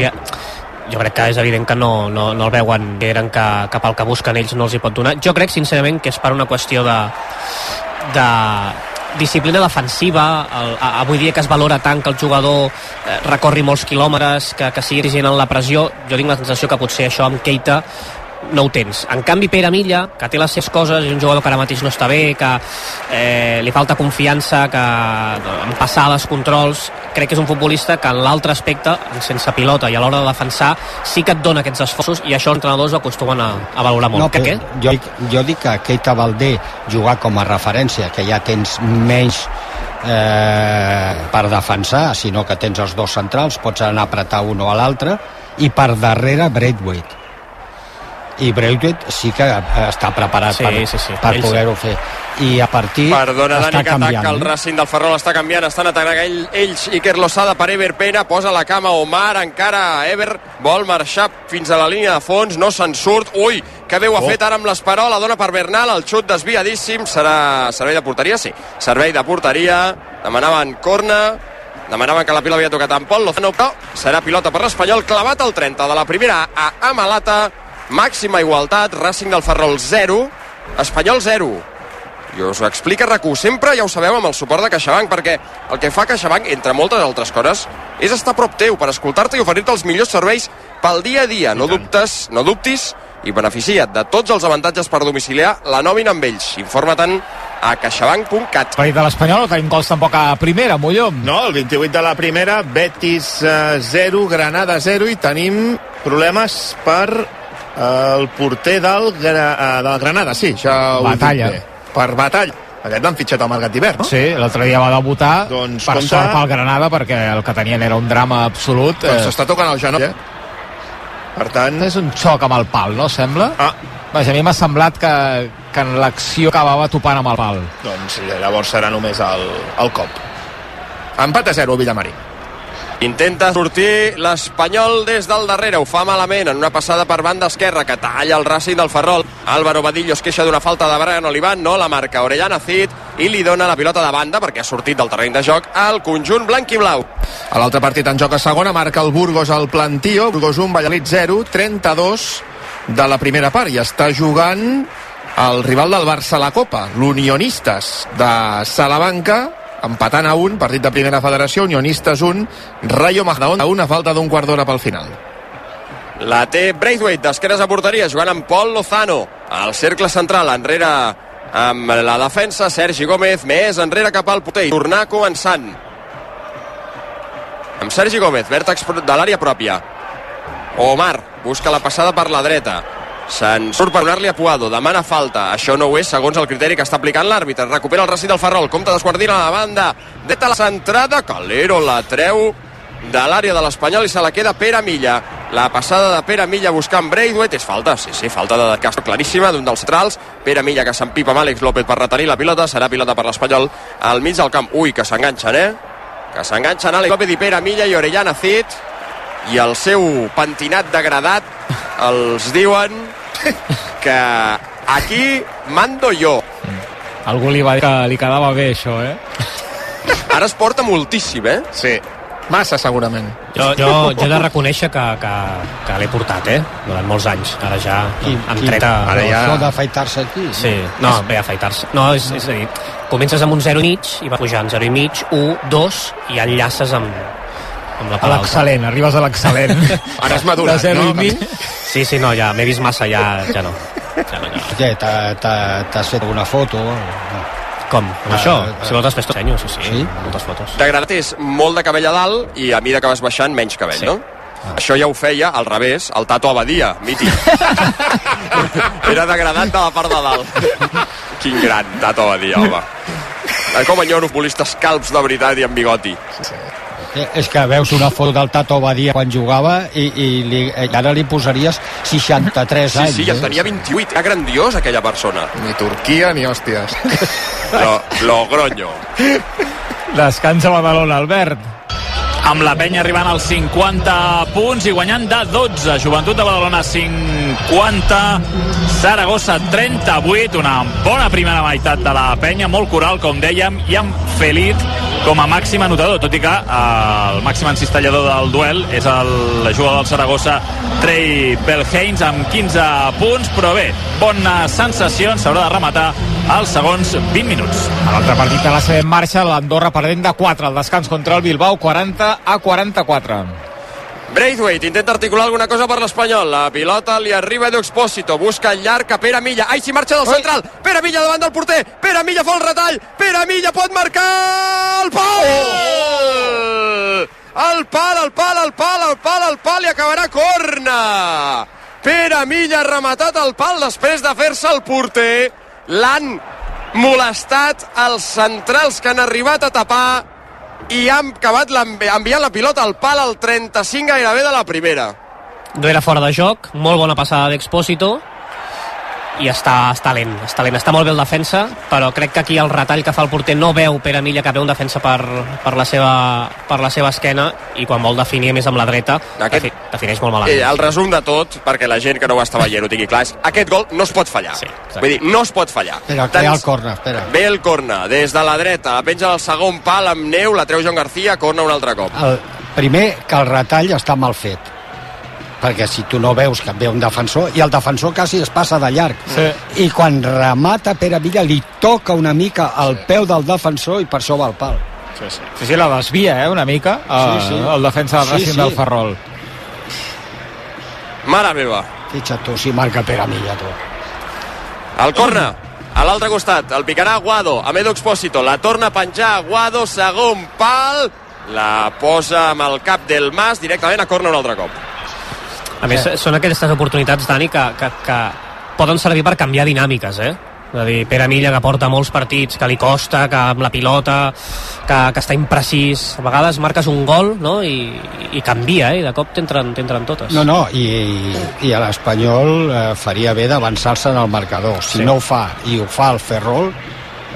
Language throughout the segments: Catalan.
Ja, jo crec que és evident que no, no, no el veuen que eren que cap al que busquen ells no els hi pot donar. Jo crec, sincerament, que és per una qüestió de, de disciplina defensiva, el, avui dia que es valora tant que el jugador eh, recorri molts quilòmetres, que, que sigui exigent en la pressió, jo tinc la sensació que potser això amb Keita no ho tens. En canvi, Pere Milla, que té les seves coses, és un jugador que ara mateix no està bé, que eh, li falta confiança, que en passar els controls, crec que és un futbolista que en l'altre aspecte, sense pilota i a l'hora de defensar, sí que et dona aquests esforços i això els entrenadors ho acostumen a, a valorar molt. No, que què? Jo, jo dic que Keita Valdé jugar com a referència, que ja tens menys eh, per defensar, sinó que tens els dos centrals, pots anar a apretar un o a l'altre, i per darrere Braithwaite i Braithwaite sí que està preparat sí, per, sí, sí. per poder-ho fer. I a partir Perdona, està Dani, que canviant ataca el Racing del Ferrol, està canviant, estan atacant ell, ells, Iker Lozada per Ever Pena, posa la cama Omar, encara Ever vol marxar fins a la línia de fons, no se'n surt, ui, que bé ho ha Oh. fet ara amb l'esperó, la dona per Bernal, el xut desviadíssim, serà servei de porteria? Sí, servei de porteria, demanaven corna, demanaven que la pila havia tocat en Pol Lozano, però serà pilota per l'Espanyol, clavat al 30 de la primera a Amalata, màxima igualtat, Racing del Ferrol 0, Espanyol 0. I us ho explica RAC1. Sempre ja ho sabeu amb el suport de CaixaBank, perquè el que fa CaixaBank, entre moltes altres coses, és estar a prop teu per escoltar-te i oferir-te els millors serveis pel dia a dia. No dubtes, no dubtis i beneficia't de tots els avantatges per domiciliar la nòmina amb ells. Informa-te'n a caixabank.cat. Per de l'Espanyol no tenim gols tampoc a primera, Mollom. No, el 28 de la primera, Betis eh, 0, Granada 0 i tenim problemes per eh, el porter del, eh, del Granada, sí, dit Batalla. Per batalla. Aquest l'han fitxat al Mercat d'hivern, no? Sí, l'altre dia va debutar Doncs per compte- sort pel Granada perquè el que tenien era un drama absolut. Doncs Eh, s'està tocant el genoll, eh? Per tant... és un xoc amb el pal, no, sembla? Ah, Vaja, a mi m'ha semblat que, que en l'acció acabava topant amb el pal. doncs llavors serà només el, el cop. Empat a 0, Villamarí. Intenta sortir l'Espanyol des del darrere, ho fa malament en una passada per banda esquerra que talla el Racing del Ferrol. Álvaro Badillo es queixa d'una falta de Brian Olivan, no la marca. Orellana Cid i li dona la pilota de banda perquè ha sortit del terreny de joc al conjunt blanc i blau. A l'altre partit en joc a segona marca el Burgos al Plantío, Burgos 1, Valladolid 0, 32 de la primera part. I està jugant el rival del Barça a la Copa, l'Unionistes de Salamanca, empatant a un, partit de primera federació, Unionistes 1, Rayo Magdaon a una falta d'un quart d'hora pel final. La té Braithwaite, d'esquenes a porteria, jugant amb Pol Lozano. Al cercle central, enrere amb la defensa, Sergi Gómez, més enrere cap al porter. i Tornar començant. Amb Sergi Gómez, vèrtex de l'àrea pròpia. Omar busca la passada per la dreta. Se'n surt per donar-li a Puado, demana falta. Això no ho és segons el criteri que està aplicant l'àrbitre. Recupera el Racing del Ferrol, compta d'esguardina a la banda. Dreta la centrada, Calero la treu de l'àrea de l'Espanyol i se la queda Pere Milla. La passada de Pere Milla buscant Braithwaite és falta, sí, sí, falta de Castro claríssima d'un dels centrals. Pere Milla que s'empipa amb Àlex López per retenir la pilota, serà pilota per l'Espanyol al mig del camp. Ui, que s'enganxen, eh? Que s'enganxen Àlex López i Pere Milla i Orellana Cid i el seu pentinat degradat els diuen que aquí mando jo. Algú li va dir que li quedava bé això, eh? Ara es porta moltíssim, eh? Sí, massa segurament. Jo, jo, jo he de reconèixer que, que, que l'he portat, eh? Durant molts anys. Ara ja em tret a... Ara ja- això d'afaitar-se aquí Sí, no, bé, afaitar-se. No, és, és a dir, comences amb un 0 i mig i va pujant 0 i mig, 1, 2 i enllaces amb, amb la A l'excel·lent, arribes a l'excel·lent. Ara has madurat, De zero no? i mig. Sí, sí, no, ja m'he vist massa, ja, ja no. Ja no, ja no. Què, t'ha- t'ha- t'has fet alguna foto? Com? Amb Ah, això? ah, Si vols després t'ensenyo, sí, sí, Sí? moltes fotos. Degradat és molt de cabell a dalt i a mida que vas baixant menys cabell, Sí. no? Això ja ho feia al revés, el Tato Abadia, mític. Era degradat de la part de dalt. Quin gran Tato Abadia, home. Com enyoro futbolistes calbs de veritat i amb bigoti. Eh, És que veus una foto del Tato Badia quan jugava i, i, li, i ara li posaries 63 Sí, anys. sí, ja eh? en tenia 28. Era grandiós, aquella persona. Ni Turquia ni hòsties. Lo, Logroño. Descansa Badalona, Albert. amb la penya arribant als 50 punts i guanyant de 12. Joventut de Badalona 50, Saragossa 38, una bona primera meitat de la penya, molt coral, com dèiem, i amb Felit com a màxim anotador, tot i que eh, el màxim encistellador del duel és el jugador del Saragossa, Trey Belhains, amb 15 punts, però bé, bones sensacions, s'haurà de rematar als segons 20 minuts. A l'altre partit de la seva en marxa, l'Andorra perdent de 4 al descans contra el Bilbao, 40 a 44. Braithwaite intenta articular alguna cosa per l'Espanyol. La pilota li arriba Edu Expósito. Busca el llarg a Pere Milla. Ai, si marxa del central. Pere Milla davant del porter. Pere Milla fa el retall. Pere Milla pot marcar el pal! El pal, el pal, el pal, el pal, el pal i acabarà corna. Pere Milla ha rematat el pal després de fer-se el porter. L'han molestat els centrals que han arribat a tapar i han acabat enviant la pilota al pal al 35 gairebé de la primera. No era fora de joc, molt bona passada d'Expósito i està, està lent, està lent, està molt bé el defensa, però crec que aquí el retall que fa el porter no veu Pere Milla que veu un defensa per, per, la seva, per la seva esquena i quan vol definir més amb la dreta Aquest- defi, defineix molt malament. Eh, el resum de tot, perquè la gent que no ho està veient ho tingui clar, és aquest gol no es pot fallar. Sí, exacte. Vull dir, no es pot fallar. Espera, ha el corner, espera. Ve el corna, des de la dreta, la penja del segon pal amb neu, la treu Joan García, corna un altre cop. El, primer, que el retall està mal fet perquè si tu no veus que et ve un defensor i el defensor quasi es passa de llarg Sí. i quan remata Pere Villa li toca una mica al peu del defensor i per això va al pal Sí, sí, la desvia, eh, una mica, eh, Sí, sí. el defensa del Sí, Racing sí. del Ferrol. Mare meva. fixa't tu si marca Pere Milla tu. El corna, a l'altre costat, el picarà Aguado, amb Edu Expósito, la torna a penjar Aguado, segon pal, la posa amb el cap del Mas, directament a corna un altre cop. A més, són aquestes oportunitats, Dani, que, que, que poden servir per canviar dinàmiques, eh? És a dir, Pere Milla, que porta molts partits, que li costa, que amb la pilota, que, que està imprecís. A vegades marques un gol, no?, i, i canvia, eh? I de cop t'entren totes. No, no, i, i a l'Espanyol eh, faria bé d'avançar-se en el marcador. Si Sí. no ho fa i ho fa el Ferrol,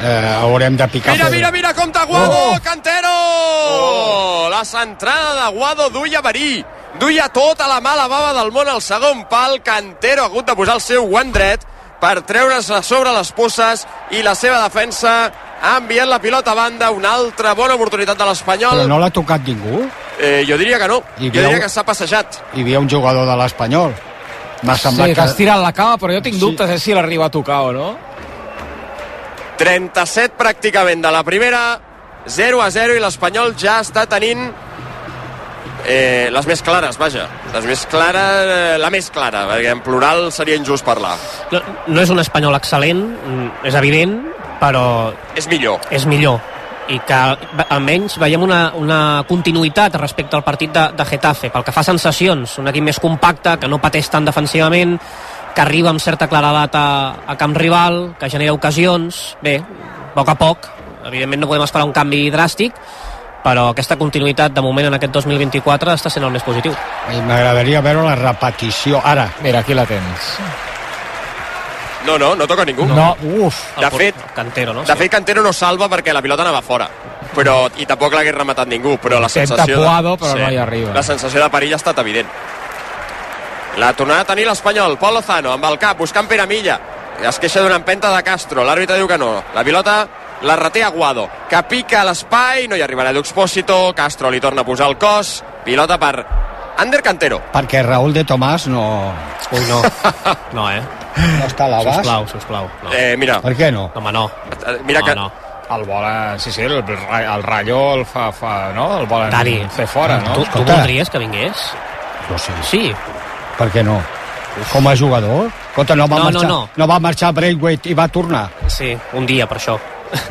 eh, haurem de picar Mira, mira, mira com Aguado, Oh! Cantero! La centrada d'Aguado duia verí. Duia tota la mala bava del món al segon pal. Cantero ha hagut de posar el seu guant dret per treure's a sobre les posses i la seva defensa ha enviat la pilota a banda. Una altra bona oportunitat de l'Espanyol. Però no l'ha tocat ningú. Eh, jo diria que no. I jo diria que s'ha passejat. Hi havia un jugador de l'Espanyol. M'ha Sí, semblat que has que... tirat la cama, però jo tinc Sí. dubtes eh, si l'arriba a tocar o no. 37 pràcticament de la primera, 0 a 0 i l'Espanyol ja està tenint eh, les més clares, vaja. Les més clares, eh, la més clara, perquè en plural seria injust parlar. No, no és un espanyol excel·lent, mm, és evident, però És millor. és millor i que almenys veiem una, una continuïtat respecte al partit de, de Getafe pel que fa a sensacions, un equip més compacte que no pateix tant defensivament que arriba amb certa claredat a, a camp rival, que genera ocasions bé, a poc a poc evidentment no podem esperar un canvi dràstic però aquesta continuïtat de moment en aquest 2024 està sent el més positiu M'agradaria veure la repetició. Ara, Mira, aquí la tens. No, no, no toca ningú. No, uf. De fet, Cantero, no? De fet, Cantero no salva perquè la pilota anava fora. Però, I tampoc l'hagués rematat ningú, però la sensació... Puado, però no hi arriba. La sensació de perill ha estat evident. La tornarà a tenir l'Espanyol, Pol Lozano, amb el cap, buscant Pere Milla. Es queixa d'una empenta de Castro, l'àrbitre diu que no. La pilota la reté Aguado, que pica a l'espai, no hi arribarà d'Expósito, Castro li torna a posar el cos, pilota per Ander Cantero. perquè Raúl de Tomàs no, Ui, no. No, eh? no està a l'abast. Sisplau, sisplau. No. Eh, mira, Per què no? No, home, no. mira no, que... no. El volen, sí, sí, el, el Rayo el fa, fa, no? El volen Dani, fer fora, no? Tu, tu voldries que vingués? No sé. Sí. Per què no? Com a jugador? Escolta, no va, No, no, marxar, no. no va marxar a Braithwaite i va tornar. Sí, un dia per això.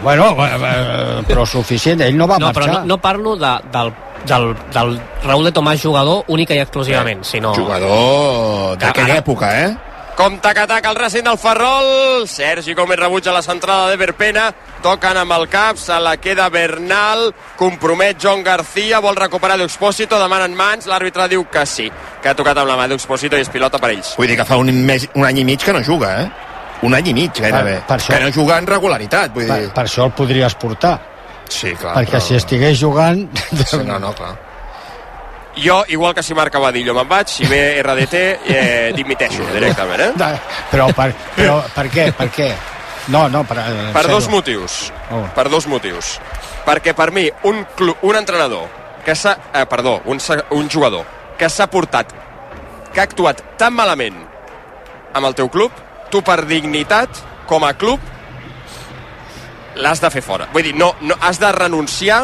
Bueno, eh, eh, però suficient, ell no va No, però marxar. no, no parlo de, del, del, del Raúl de Tomàs jugador única i exclusivament, sinó... Jugador d'aquella època, eh? Com tac-a-tac el Racing del Ferrol. Sergi Gómez rebutja la centrada de Verpena. Toquen amb el cap, se la queda Bernal. Compromet John García, vol recuperar d'Expósito, demanen mans. L'àrbitre diu que sí, que ha tocat amb la mà d'Expósito i és pilota per ells. Vull dir que fa un, mes, un any i mig que no juga, eh? Un any i mig, gairebé. Per- per això- Que no juga en regularitat, vull Per, dir. per això el podries portar. Sí, clar. perquè si estigués jugant... Sí, no, no, clar. Jo, igual que si marca Badillo, me'n vaig. Si ve RDT, eh, dimiteixo directament, eh? però, per, però per què? Per què? No, no, per, en Per dos motius. Oh. Per dos motius. perquè per mi un, club, un entrenador que s'ha... Eh, perdó, un, un jugador que s'ha portat que ha actuat tan malament amb el teu club, tu per dignitat, com a club, l'has de fer fora. Vull dir, no, no, has de renunciar,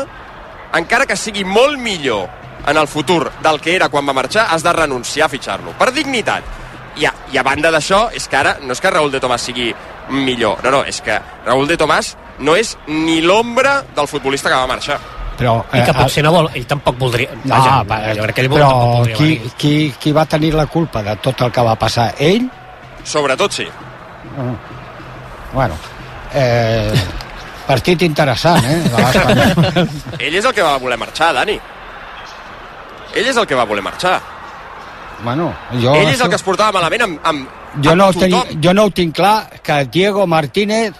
encara que sigui molt millor en el futur del que era quan va marxar, has de renunciar a fitxar-lo. Per dignitat. I a, I a banda d'això, és que ara no és que Raúl de Tomàs sigui millor, no, no, és que Raúl de Tomàs no és ni l'ombra del futbolista que va marxar. Però, I que eh, potser no vol, ell tampoc voldria... No, Vaja, va, jo crec que ell vol, però qui, qui, qui va tenir la culpa de tot el que va passar? Ell? Sobretot sí. Bueno, eh, partit interessant, eh? De. Ell és el que va voler marxar, Dani. Ell és el que va voler marxar. bueno, jo, Ell és el que es portava malament amb, amb, jo, amb no ho tothom. teni, jo no ho tinc clar que Diego Martínez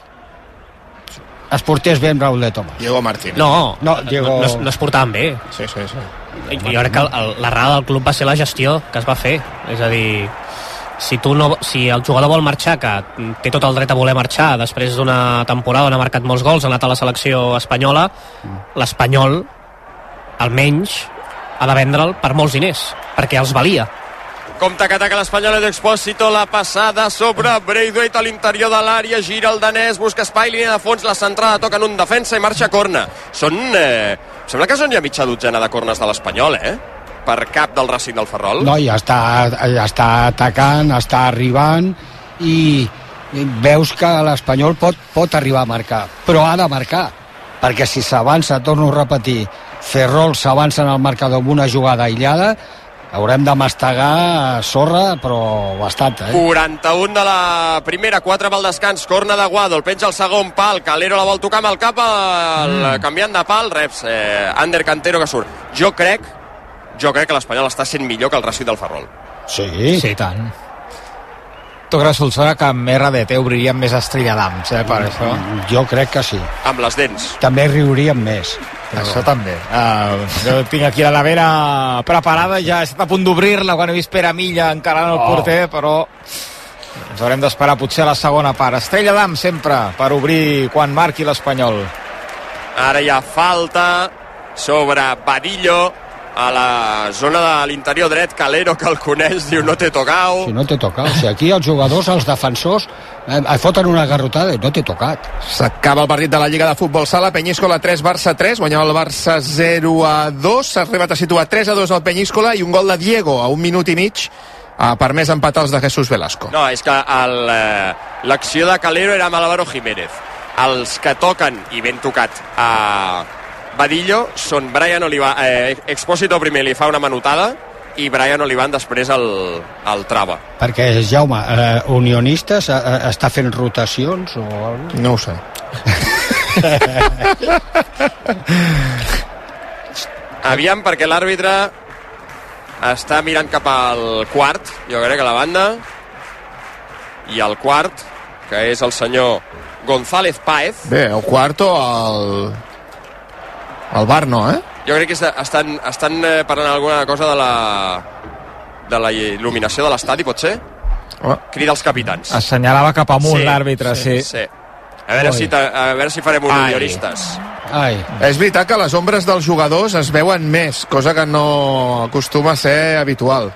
es portés bé amb Raúl de Tomàs. Diego Martín. No, No, Diego- no, es- no es portaven bé. Sí, sí, sí. Jo crec que el- el- l'errada del club va ser la gestió que es va fer. És a dir, si, tu no, si el jugador vol marxar, que té tot el dret a voler marxar, després d'una temporada on ha marcat molts gols, ha anat a la selecció espanyola, l'Espanyol, almenys, ha de vendre'l per molts diners, perquè els valia. Compte que ataca l'Espanyol d'Expósito, la passada sobre Braithwaite a l'interior de l'àrea, gira el danès, busca espai, línia de fons, la centrada toca en un defensa i marxa a corna. Són, eh, sembla que són ja mitja dotzena de cornes de l'Espanyol, eh? Per cap del Racing del Ferrol. No, ja està, ja està atacant, està arribant i, i veus que l'Espanyol pot, pot arribar a marcar, però ha de marcar, perquè si s'avança, torno a repetir, Ferrol s'avança en el marcador amb una jugada aïllada, haurem de mastegar sorra, però bastant, eh? 41 de la primera, 4 pel descans, corna de Guado, el penja el segon pal, Calero la vol tocar amb el cap, el, mm. canviant de pal, reps, eh, Ander Cantero que surt. Jo crec, jo crec que l'Espanyol està sent millor que el Racing del Ferrol. Sí, Sí, tant. Tu creus, Solsona, que amb RDT obriríem més estrella d'ams, eh, per això? jo crec que sí. Amb les dents. També riuríem més. Però... Això també. Uh, jo tinc aquí la nevera preparada, ja he estat a punt d'obrir-la quan he vist Pere Milla encarant el Oh. porter, però ens haurem d'esperar potser a la segona part. Estrella d'am sempre per obrir quan marqui l'Espanyol. Ara hi ha falta sobre Badillo a la zona de l'interior dret, Calero que el coneix, diu no t'he tocat. Si no t'he tocat. O sigui, aquí els jugadors, els defensors, eh, eh, foten una garrotada i no t'he tocat. S'acaba el partit de la Lliga de Futbol Sala, Penyíscola 3, Barça 3, guanyava el Barça 0 a 2, s'ha arribat a situar 3 a 2 al Penyíscola i un gol de Diego a un minut i mig ha permès empatar els de Jesús Velasco. No, és que eh, l'acció de Calero era amb Álvaro Jiménez. Els que toquen, i ben tocat, a Badillo són Brian Olivan, eh, Expósito primer li fa una manotada i Brian Olivan després el, el trava. Perquè, Jaume, eh, Unionistes eh, eh, està fent rotacions o alguna cosa? No ho sé. Aviam, perquè l'àrbitre està mirant cap al quart, jo crec, a la banda, i el quart, que és el senyor González Páez, Bé, el quarto, el... El bar no, eh? jo crec que està- estan, estan eh, parlant alguna cosa de la, de la il·luminació de l'estadi, pot ser? Home, Crida els capitans. Assenyalava cap amunt l'àrbitre, sí. sí. A veure, Oi. si ta- a veure si farem un Ai. unionistes. Ai, És veritat que les ombres dels jugadors es veuen més, cosa que no acostuma a ser habitual.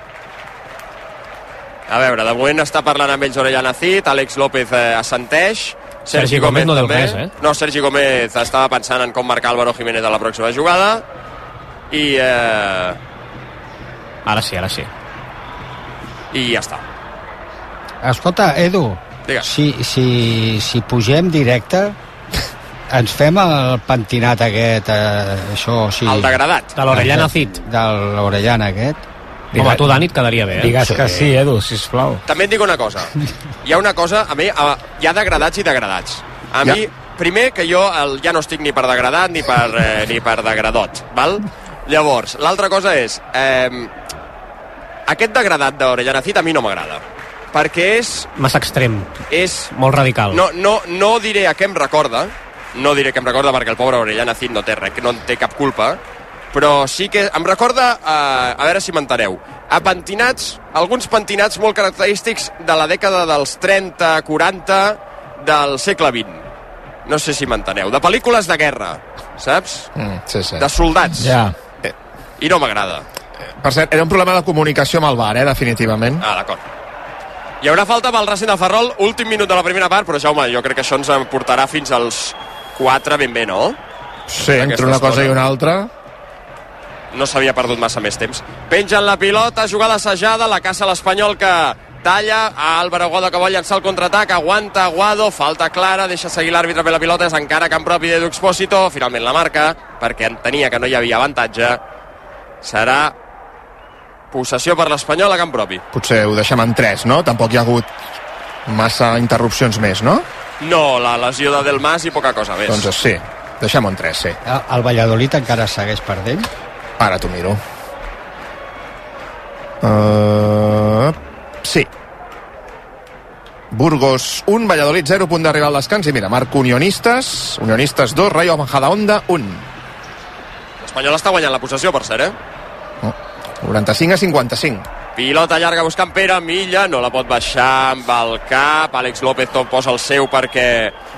A veure, de moment està parlant amb ells Orellana Cid, Àlex López eh, assenteix, Sergi, Sergi Gómez no diu també. res, eh? No, Sergi Gómez estava pensant en com marcar Álvaro Jiménez a la pròxima jugada i, eh, Ara sí, ara sí. i ja està. escolta, Edu, Digues. si, si, si pugem directe, ens fem el pentinat aquest, eh, això, sí, El degradat. De l'Orellana Cid. de l'Orellana aquest. Home, tu, Dani, et quedaria bé, eh? Digues que sí, Edu, sisplau. També et dic una cosa. Hi ha una cosa, a mi, a, hi ha degradats i degradats. A Ja. mi, primer, que jo el, ja no estic ni per degradat ni per, eh, ni per degradot, val? Llavors, l'altra cosa és... Eh, aquest degradat d'Orellana Cid a mi no m'agrada. Perquè és, Massa extrem, és molt radical. no, no, no diré a què em recorda, no diré què em recorda perquè el pobre Orellana Cid no té, res, no en té cap culpa, però sí que em recorda, a, a veure si m'enteneu, a pentinats, alguns pentinats molt característics de la dècada dels 30-40 del segle XX. no sé si m'enteneu, de pel·lícules de guerra, saps? Mm, sí, sí. De soldats. Ja. I no m'agrada. Per cert, era un problema de comunicació amb el bar, eh, definitivament. Ah, d'acord. Hi haurà falta pel Racing del Ferrol, últim minut de la primera part, però Jaume, jo crec que això ens portarà fins als 4 ben bé, no? Sí, entre una cosa estona. i una altra. No s'havia perdut massa més temps. Pengen la pilota, jugada assajada, la caça l'Espanyol que talla, a Álvaro Guado que vol llançar el contraatac, aguanta Guado, falta clara, deixa seguir l'àrbitre per la pilota, és encara camp propi d'Edu Expósito, finalment la marca, perquè entenia que no hi havia avantatge, serà possessió per l'Espanyol a camp propi. Potser ho deixem en 3, no? Tampoc hi ha hagut massa interrupcions més, no? No, la lesió de Del Mas i poca cosa més. Doncs sí, deixem-ho en 3, sí. El el Valladolid encara segueix perdent? Ara t'ho miro. Uh, sí. Burgos 1, Valladolid 0, punt d'arribar al descans. I mira, marc Unionistes, Unionistes 2, Rayo Majadahonda 1. L'Espanyol està guanyant la possessió, per cert, eh? 95 a 55. Pilota llarga buscant Pere Milla, no la pot baixar amb el cap. Àlex López tot posa el seu perquè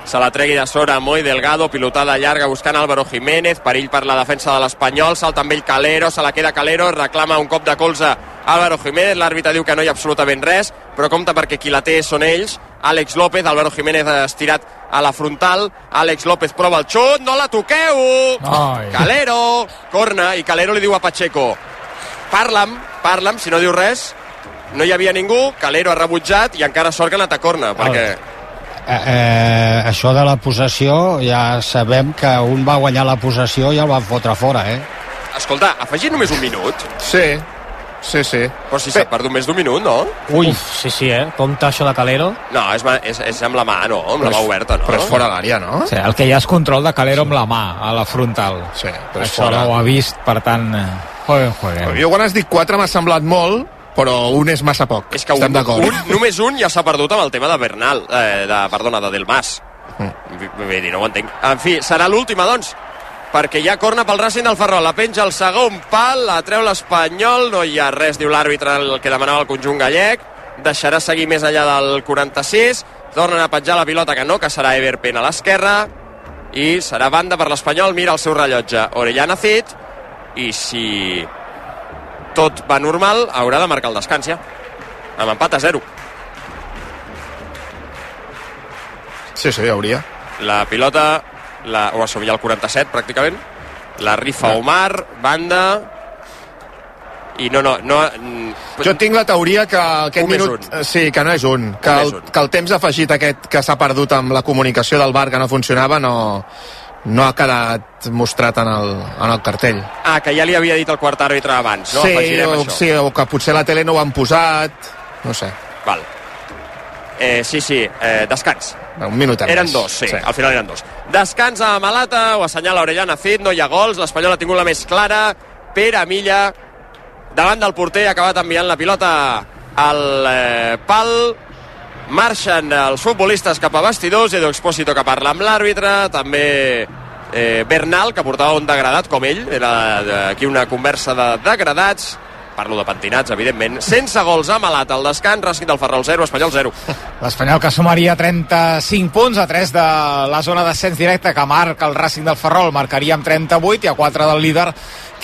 se la tregui de sobre Moi Delgado. Pilotada llarga buscant Álvaro Jiménez. Perill per la defensa de l'Espanyol. Salta amb ell Calero, se la queda Calero. Reclama un cop de colze Álvaro Jiménez. L'àrbitre diu que no hi ha absolutament res, però compta perquè qui la té són ells. Àlex López, Álvaro Jiménez estirat a la frontal. Àlex López prova el xut, no la toqueu! Ai. Calero, corna, i Calero li diu a Pacheco, parla'm, parla'm, si no diu res, no hi havia ningú, Calero ha rebutjat i encara sort que ha anat a corna, perquè Eh, eh, això de la possessió ja sabem que un va guanyar la possessió i el van fotre fora, eh? escolta, afegit només un minut, Sí, sí, sí. però si s'ha perdut més d'un minut, no? Ui, sí, sí, eh? Compte això de Calero. No, és, ma- és, és amb la mà, no? Amb la mà oberta, no? Però és fora d'àrea, no? Sí, el que hi ha és control de Calero amb la mà, a la frontal. Sí, però és Això fora. no ho ha vist, per tant... eh, Joder, joder. Jo quan has dit 4 m'ha semblat molt, però un és massa poc. És que Estem un, d'acord. un, només un ja s'ha perdut amb el tema de Bernal, eh, de, perdona, de Del Mas. Mm. Vull dir, no ho entenc. En fi, serà l'última, doncs, perquè ja corna pel Racing del Ferrol. La penja el segon pal, la treu l'Espanyol, no hi ha res, diu l'àrbitre, el que demanava el conjunt gallec. Deixarà seguir més enllà del 46. Tornen a penjar la pilota, que no, que serà Everpen a l'esquerra. I serà banda per l'Espanyol, mira el seu rellotge. Orellana Cid, i si tot va normal, haurà de marcar el descans ja. Amb empat a 0. Sí, sí, hauria. La pilota, la, o som ja al 47 pràcticament, la rifa Ah. Omar, banda, i no, no, no... Jo tinc la teoria que aquest Un minut... un. Sí, que no és un. Que Un el, un. que el temps afegit aquest que s'ha perdut amb la comunicació del bar que no funcionava no, no ha quedat mostrat en el, en el cartell. Ah, que ja li havia dit el quart àrbitre abans, no? sí, Afegirem o, això. sí, o que potser la tele no ho han posat... No sé, Val. Eh, sí, sí, eh, descans. un minut Eren més. dos, sí, sí, al final eren dos. Descans a Malata, ho assenyala Orellana Cid, no hi ha gols, l'Espanyol ha tingut la més clara, Pere Milla, davant del porter, ha acabat enviant la pilota al eh, pal, marxen els futbolistes cap a vestidors, Edu Expósito que parla amb l'àrbitre, també eh, Bernal, que portava un degradat com ell, era aquí una conversa de degradats, parlo de pentinats, evidentment, sense gols a Malat al descans, Racing del Ferrol 0, Espanyol 0. L'Espanyol que sumaria 35 punts a 3 de la zona d'ascens directe que marca el Racing del Ferrol, marcaria amb 38 i a 4 del líder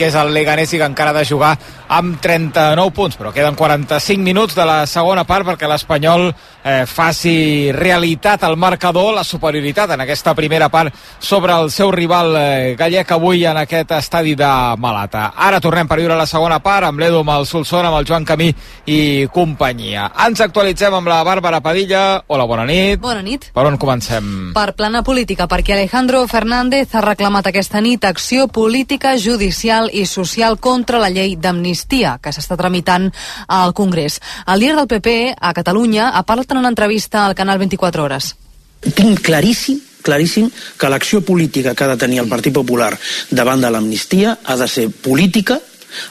que és el Leganés i que encara ha de jugar amb 39 punts, però queden 45 minuts de la segona part perquè l'Espanyol eh, faci realitat al marcador, la superioritat en aquesta primera part sobre el seu rival eh, gallec avui en aquest estadi de Malata. Ara tornem per viure la segona part amb l'Edu, amb el Solsona, amb el Joan Camí i companyia. Ens actualitzem amb la Bàrbara Padilla. Hola, bona nit. Bona nit. Per on comencem? Per plana política, perquè Alejandro Fernández ha reclamat aquesta nit acció política, judicial i social contra la llei d'amnistia que s'està tramitant al Congrés. El líder del PP a Catalunya ha parlat en una entrevista al canal 24 Hores. tinc claríssim claríssim que l'acció política que ha de tenir el Partit Popular davant de l'amnistia ha de ser política,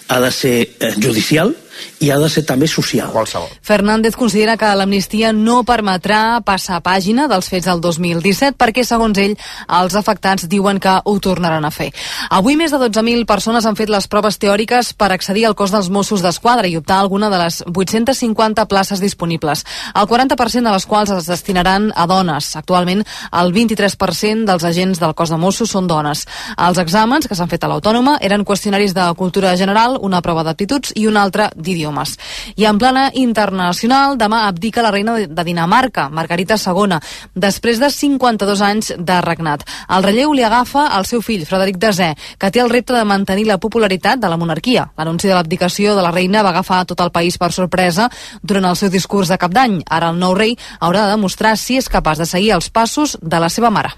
ha de ser eh, judicial i ha de ser també social. Qualsevol. Fernández considera que l'amnistia no permetrà passar pàgina dels fets del 2017 perquè, segons ell, els afectats diuen que ho tornaran a fer. Avui més de 12.000 persones han fet les proves teòriques per accedir al cos dels Mossos d'Esquadra i optar a alguna de les 850 places disponibles, el 40% de les quals es destinaran a dones. Actualment, el 23% dels agents del cos de Mossos són dones. Els exàmens que s'han fet a l'Autònoma eren qüestionaris de cultura general, una prova d'aptituds i una altra d'idiomes. I en plana internacional, demà abdica la reina de Dinamarca, Margarita II, després de 52 anys de regnat. El relleu li agafa al seu fill, Frederic Desè, que té el repte de mantenir la popularitat de la monarquia. L'anunci de l'abdicació de la reina va agafar tot el país per sorpresa durant el seu discurs de cap d'any. Ara el nou rei haurà de demostrar si és capaç de seguir els passos de la seva mare.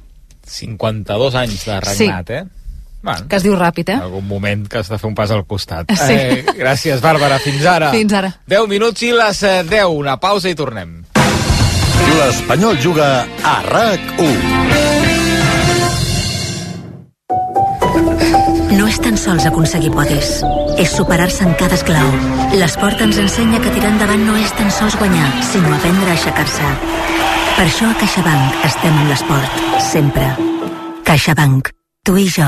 52 anys de regnat, sí. eh? Bueno, Que es diu ràpid, eh? en algun moment que has de fer un pas al costat. Sí. Eh, gràcies, Bàrbara. Fins ara. Fins ara. 10 minuts i les eh, 10. Una pausa i tornem. L'Espanyol juga a RAC1. No és tan sols aconseguir podis, és superar-se en cada esclau. L'esport ens ensenya que tirar endavant no és tan sols guanyar, sinó aprendre a aixecar-se. Per això a CaixaBank estem en l'esport, sempre. CaixaBank. Tu i jo,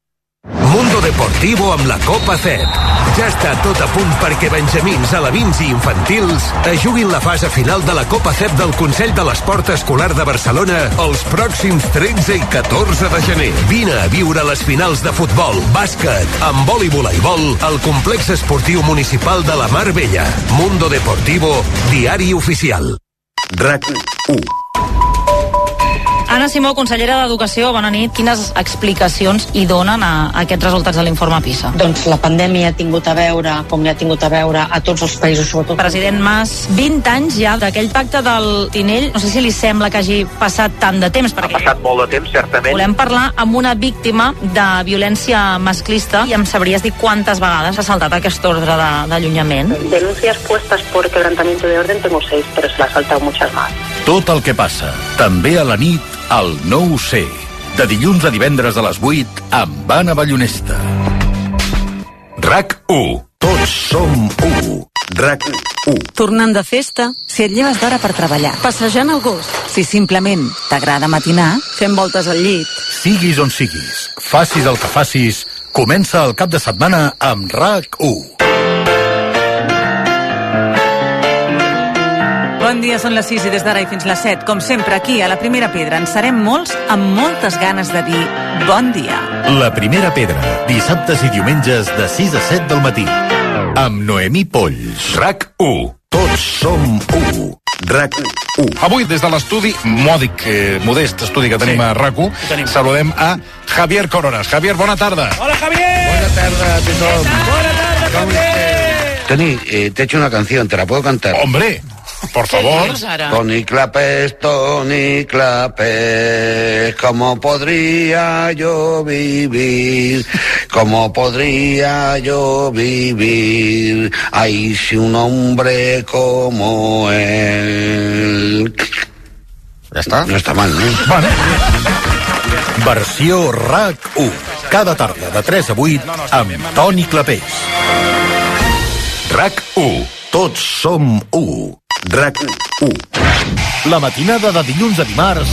Mundo Deportivo amb la Copa CEP. Ja està tot a punt perquè benjamins, alevins i infantils es juguin la fase final de la Copa CEP del Consell de l'Esport Escolar de Barcelona els pròxims 13 i 14 de gener. Vine a viure les finals de futbol, bàsquet, handbol i voleibol al complex esportiu municipal de la Mar Vella. Mundo Deportivo, diari oficial. RAC 1. Anna Simó, consellera d'Educació, bona nit. Quines explicacions hi donen a, a aquests resultats de l'informe PISA? Doncs la pandèmia ha tingut a veure, com ja ha tingut a veure a tots els països, sobretot... President Mas, 20 anys ja d'aquell pacte del Tinell. No sé si li sembla que hagi passat tant de temps, perquè... Ha passat molt de temps, certament. Volem parlar amb una víctima de violència masclista i em sabries dir quantes vegades ha saltat aquest ordre de- d'allunyament? Denuncias puestas por quebrantamiento de orden tengo seis, pero se la ha saltado muchas más. Tot el que passa, també a la nit, al 9C. De dilluns a divendres a les 8, amb Anna Ballonesta. RAC 1. Tots som 1. RAC 1. Tornant de festa, si et lleves d'hora per treballar, passejant el gos, si simplement t'agrada matinar, fent voltes al llit. Siguis on siguis, facis el que facis, comença el cap de setmana amb RAC 1. Bon dia, són les 6 i des d'ara i fins les 7. Com sempre, aquí, a la Primera Pedra, en serem molts amb moltes ganes de dir bon dia. La primera pedra, dissabtes i diumenges de 6 a 7 del matí. Amb Noemí Polls. RAC 1. Tots som 1. RAC 1. Avui, des de l'estudi mòdic, eh, modest estudi que tenim sí. a RAC1, saludem a Javier Coronas. Javier, bona tarda. Hola, Javier. Bona tarda a tothom. Buena tarde, Javier. Tony, eh, te he hecho una canción, ¿te la puedo cantar? Hombre, por favor. Tony Clapes, Tony Clapes, ¿cómo podría yo vivir? ¿Cómo podría yo vivir? Ay, si un hombre como él... Ja està? No està mal, no? Bueno. Versió RAC 1. Cada tarda de 3 a 8 amb Toni Clapés. RAC 1. Tots som 1. RAC 1. La matinada de dilluns a dimarts,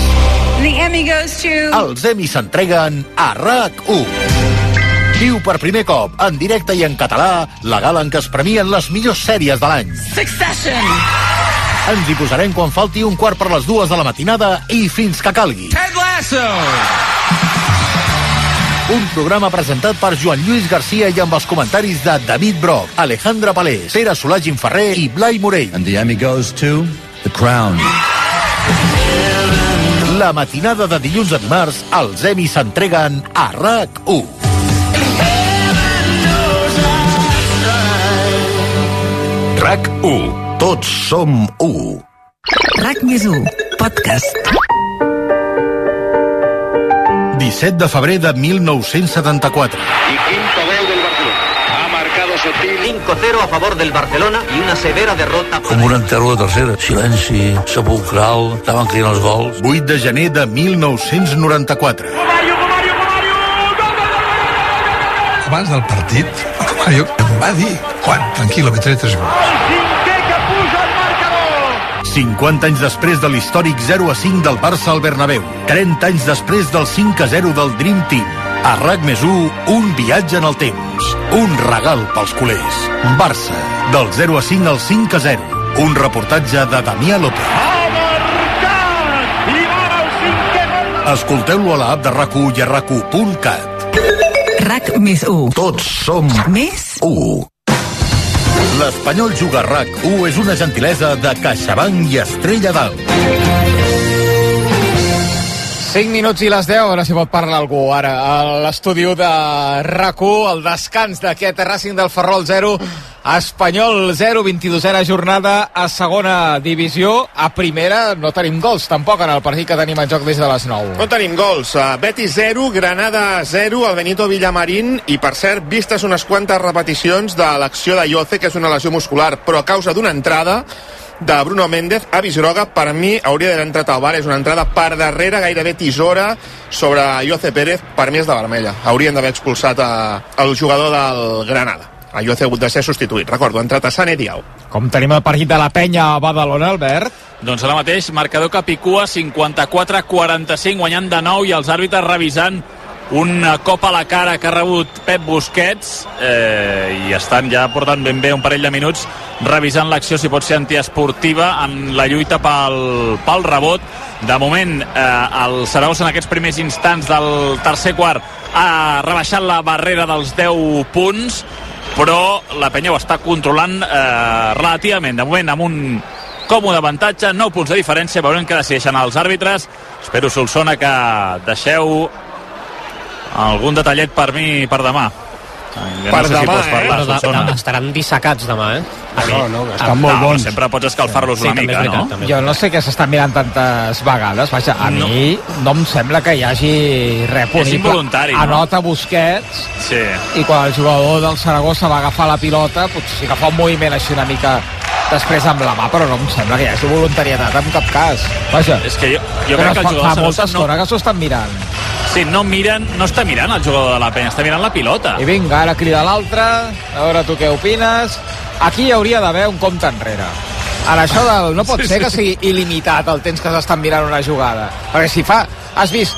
The Emmy goes to... els Emmy s'entreguen a RAC 1. Viu per primer cop, en directe i en català, la gala en què es premien les millors sèries de l'any. Succession! Ens hi posarem quan falti un quart per les dues de la matinada i fins que calgui. Ted Lasso. Un programa presentat per Joan Lluís Garcia i amb els comentaris de David Broc, Alejandra Palés, Pere Solà Ginferrer i Blai Morell. And the Emmy goes to The Crown. La matinada de dilluns a dimarts, els Emmy s'entreguen a RAC 1. RAC 1. Tots som 1. RAC més 1, podcast. 17 de febrer de 1974. Y quinto gol del Barcelona. Ha marcado Sotil 5-0 a favor del Barcelona y una severa derrota. Com un enterro de tercera. Silenci, sepulcral, estaven cridant els gols. 8 de gener de 1994. Abans del partit, el Mario em va dir Juan, tranquilo, metré tres gols. 50 anys després de l'històric 0 a 5 del Barça al Bernabéu. 30 anys després del 5 a 0 del Dream Team. A RAC més 1, un viatge en el temps. Un regal pels culers. Barça, del 0 a 5 al 5 a 0. Un reportatge de Damià López. Escolteu-lo a l'app de rac i a rac RAC més 1. Tots som Més 1. L'Espanyol Juga a RAC 1 és una gentilesa de CaixaBank i Estrella d'Alt. 5 minuts i les 10, a veure si pot parlar algú ara. A l'estudi de rac el descans d'aquest Racing del Ferrol 0, Espanyol 0, 22a jornada a segona divisió. A primera no tenim gols tampoc en el partit que tenim en joc des de les 9. No tenim gols. Betis 0, Granada 0, el Benito Villamarín i, per cert, vistes unes quantes repeticions de l'acció de Yoce, que és una lesió muscular, però a causa d'una entrada de Bruno Méndez a Groga, per mi hauria d'haver entrat al bar, és una entrada per darrere, gairebé tisora sobre Yoce Pérez, per mi és de vermella. Haurien d'haver expulsat a, el jugador del Granada. A Yoce ha hagut de ser substituït, recordo, ha entrat a Sane Diao. Com tenim el partit de la penya a Badalona, Albert? Doncs ara mateix, marcador Capicua 54-45, guanyant de nou i els àrbitres revisant un cop a la cara que ha rebut Pep Busquets eh, i estan ja portant ben bé un parell de minuts revisant l'acció si pot ser antiesportiva en la lluita pel, pel rebot. De moment eh, el Saragossa en aquests primers instants del tercer quart ha rebaixat la barrera dels 10 punts però la penya ho està controlant eh, relativament. De moment amb un còmode avantatge, 9 punts de diferència veurem què decideixen els àrbitres. Espero Solsona que deixeu algun detallet per mi per demà que Per no sé demà, si parlar, eh? Però de- estaran dissecats demà, eh? No, no, estan Ah, molt no, bons. Sempre pots escalfar-los una mica, no? Jo no sé què s'estan mirant tantes vegades. Vaja, a No. mi no em sembla que hi hagi res punible. involuntari, no? Anota Busquets Sí. i quan el jugador del Saragossa va agafar la pilota, potser sí que fa un moviment així una mica després amb la mà, però no em sembla que hi hagi voluntarietat en cap cas. Vaja, És que jo, jo però crec que el jugador fa molta Saragossa estona que s'ho estan mirant. Sí, no miren, no està mirant el jugador de la penya, està mirant la pilota. I vinga, ara crida l'altre, a veure tu què opines. Aquí hi hauria d'haver un compte enrere. Ara, això del, no pot Sí, ser que sigui il·limitat el temps que s'estan mirant una jugada. Perquè si fa, has vist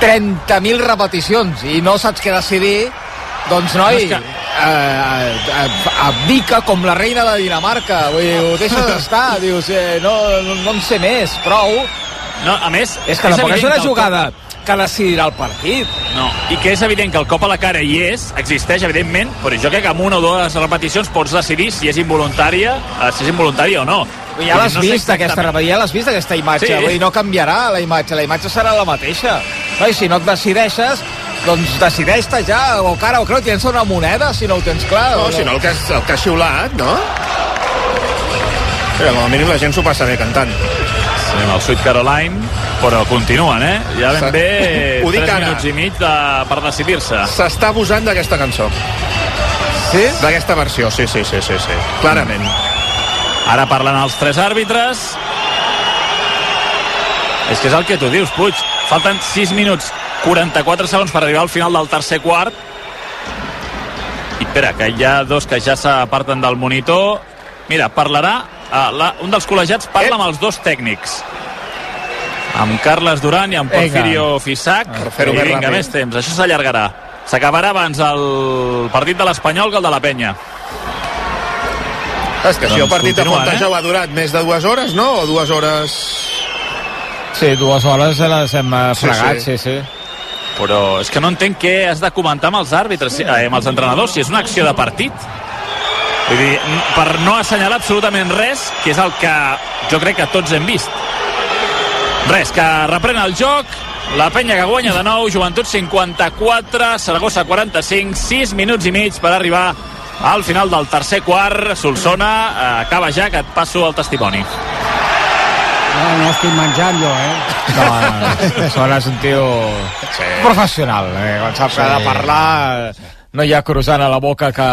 30.000 repeticions i no saps què decidir, doncs, noi, No, que- abdica com la reina de Dinamarca. Vull dir, ho deixes estar, dius, eh, no, no, no en sé més, prou. No, a més, És que tampoc és una jugada que decidirà el partit. No, i que és evident que el cop a la cara hi és, existeix, evidentment, però jo crec que amb una o dues repeticions pots decidir si és involuntària, eh, si és involuntària o no. Ja l'has No vist, aquesta, exactament. ja l'has vist, aquesta imatge. Sí. Vull dir, no canviarà la imatge, la imatge serà la mateixa. No? I si no et decideixes, doncs decideix-te ja, o cara o creu, tens una moneda, si no ho tens clar. no, si no el que, has, el que has xiulat, no? Mira, com a mínim la gent s'ho passa bé cantant Sí, amb el Sweet Caroline, però continuen, eh? Ja ben bé Ho dic 3 ara. minuts i mig de, per decidir-se. s'està abusant d'aquesta cançó Sí? d'aquesta versió, sí, sí, sí, sí, sí. clarament Ara parlen els tres àrbitres. És que és el que tu dius, Puig. Falten 6 minuts 44 segons per arribar al final del tercer quart. I espera, que hi ha dos que ja s'aparten del monitor. Mira, parlarà... Uh, la, un dels col·legiats parla amb els dos tècnics. Amb Carles Duran i amb. Porfirio Fisac. Per I vinga, més temps. Això s'allargarà. S'acabarà abans el partit de l'Espanyol que el de la Penya. és que si el Doncs partit de Fontejau ha durat més de dues hores, no? O dues hores... Sí, dues hores les hem eh, Sí, sí. sí, sí. Però és que no entenc què has de comentar amb els àrbitres, eh, amb els entrenadors, si és una acció de partit. Vull dir, per no assenyalar absolutament res, que és el que jo crec que tots hem vist. Res, que reprèn el joc, la penya que guanya de nou, Joventut 54, Saragossa 45, 6 minuts i mig per arribar al final del tercer quart. Solsona, eh, acaba ja, que et passo el testimoni. No, no estic menjant jo, eh? No, no, Sona és un tio sí. professional. Eh? Quan sap que ha de Sí. parlar no hi ha croissant a la boca que,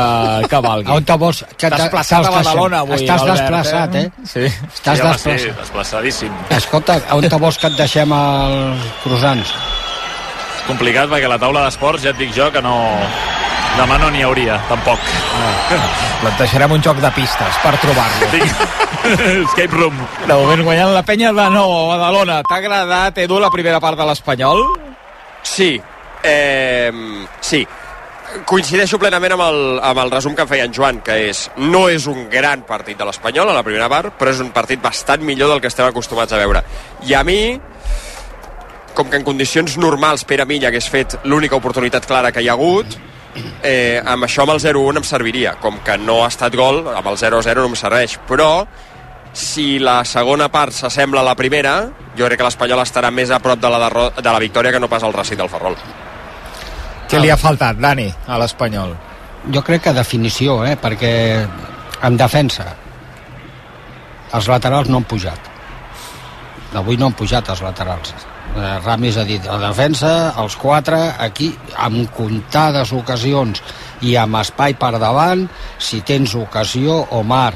que valgui. On te vols? Que Desplaçat a Badalona avui, Estàs l'Albert, desplaçat, eh? Sí. Estàs sí, desplaçat. sí, desplaçadíssim. Escolta, on te vols que et deixem els croissants? Complicat perquè a la taula d'esports ja et dic jo que no... Demà no n'hi hauria, tampoc. Planteixarem un joc de pistes per trobar-lo. Escape room. De moment guanyant la penya de nou a Badalona. T'ha agradat, Edu, la primera part de l'Espanyol? Sí, eh, sí. Coincideixo plenament amb el, amb el resum que feia en Joan, que és no és un gran partit de l'Espanyol a la primera part, però és un partit bastant millor del que estem acostumats a veure. I a mi, com que en condicions normals Pere Milla hagués fet l'única oportunitat clara que hi ha hagut, eh, amb això amb el 0-1 em serviria. Com que no ha estat gol, amb el 0-0 no em serveix. Però si la segona part s'assembla a la primera, jo crec que l'Espanyol estarà més a prop de la, de la victòria que no pas el Racing del Ferrol. Què li ha faltat, Dani, a l'Espanyol? Jo crec que definició, eh? perquè en defensa els laterals no han pujat. Avui no han pujat els laterals. Eh, Ramis ha dit, a defensa, els quatre, aquí, amb comptades ocasions i amb espai per davant, si tens ocasió, Omar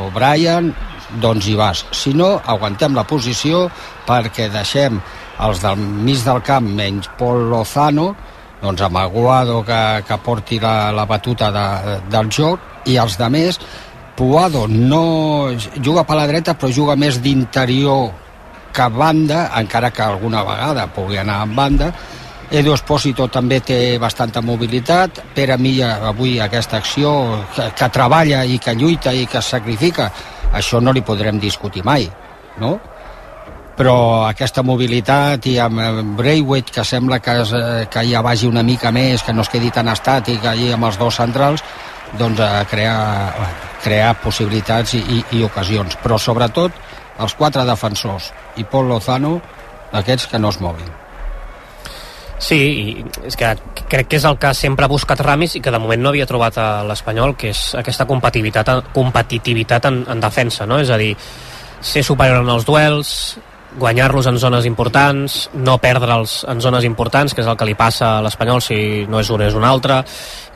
o Brian, doncs hi vas. Si no, aguantem la posició perquè deixem els del mig del camp menys Pol Lozano, doncs amb Aguado que, que porti la, la batuta de, del joc i els de més Puado no juga per la dreta però juga més d'interior que banda, encara que alguna vegada pugui anar en banda Edu Espósito també té bastanta mobilitat Pere Milla avui aquesta acció que, que treballa i que lluita i que es sacrifica això no li podrem discutir mai no? però aquesta mobilitat i amb eh, Braithwaite que sembla que, es, eh, que ja vagi una mica més, que no es quedi tan estàtic allí amb els dos centrals, doncs a crear, crear possibilitats i, i, i ocasions. Però sobretot els quatre defensors i Pol Lozano, aquests que no es moguin. Sí, i és que crec que és el que sempre ha buscat Ramis i que de moment no havia trobat a l'Espanyol, que és aquesta competitivitat, competitivitat en, en defensa, no? És a dir, ser superior en els duels, guanyar-los en zones importants, no perdre'ls en zones importants, que és el que li passa a l'Espanyol si no és un és un altre,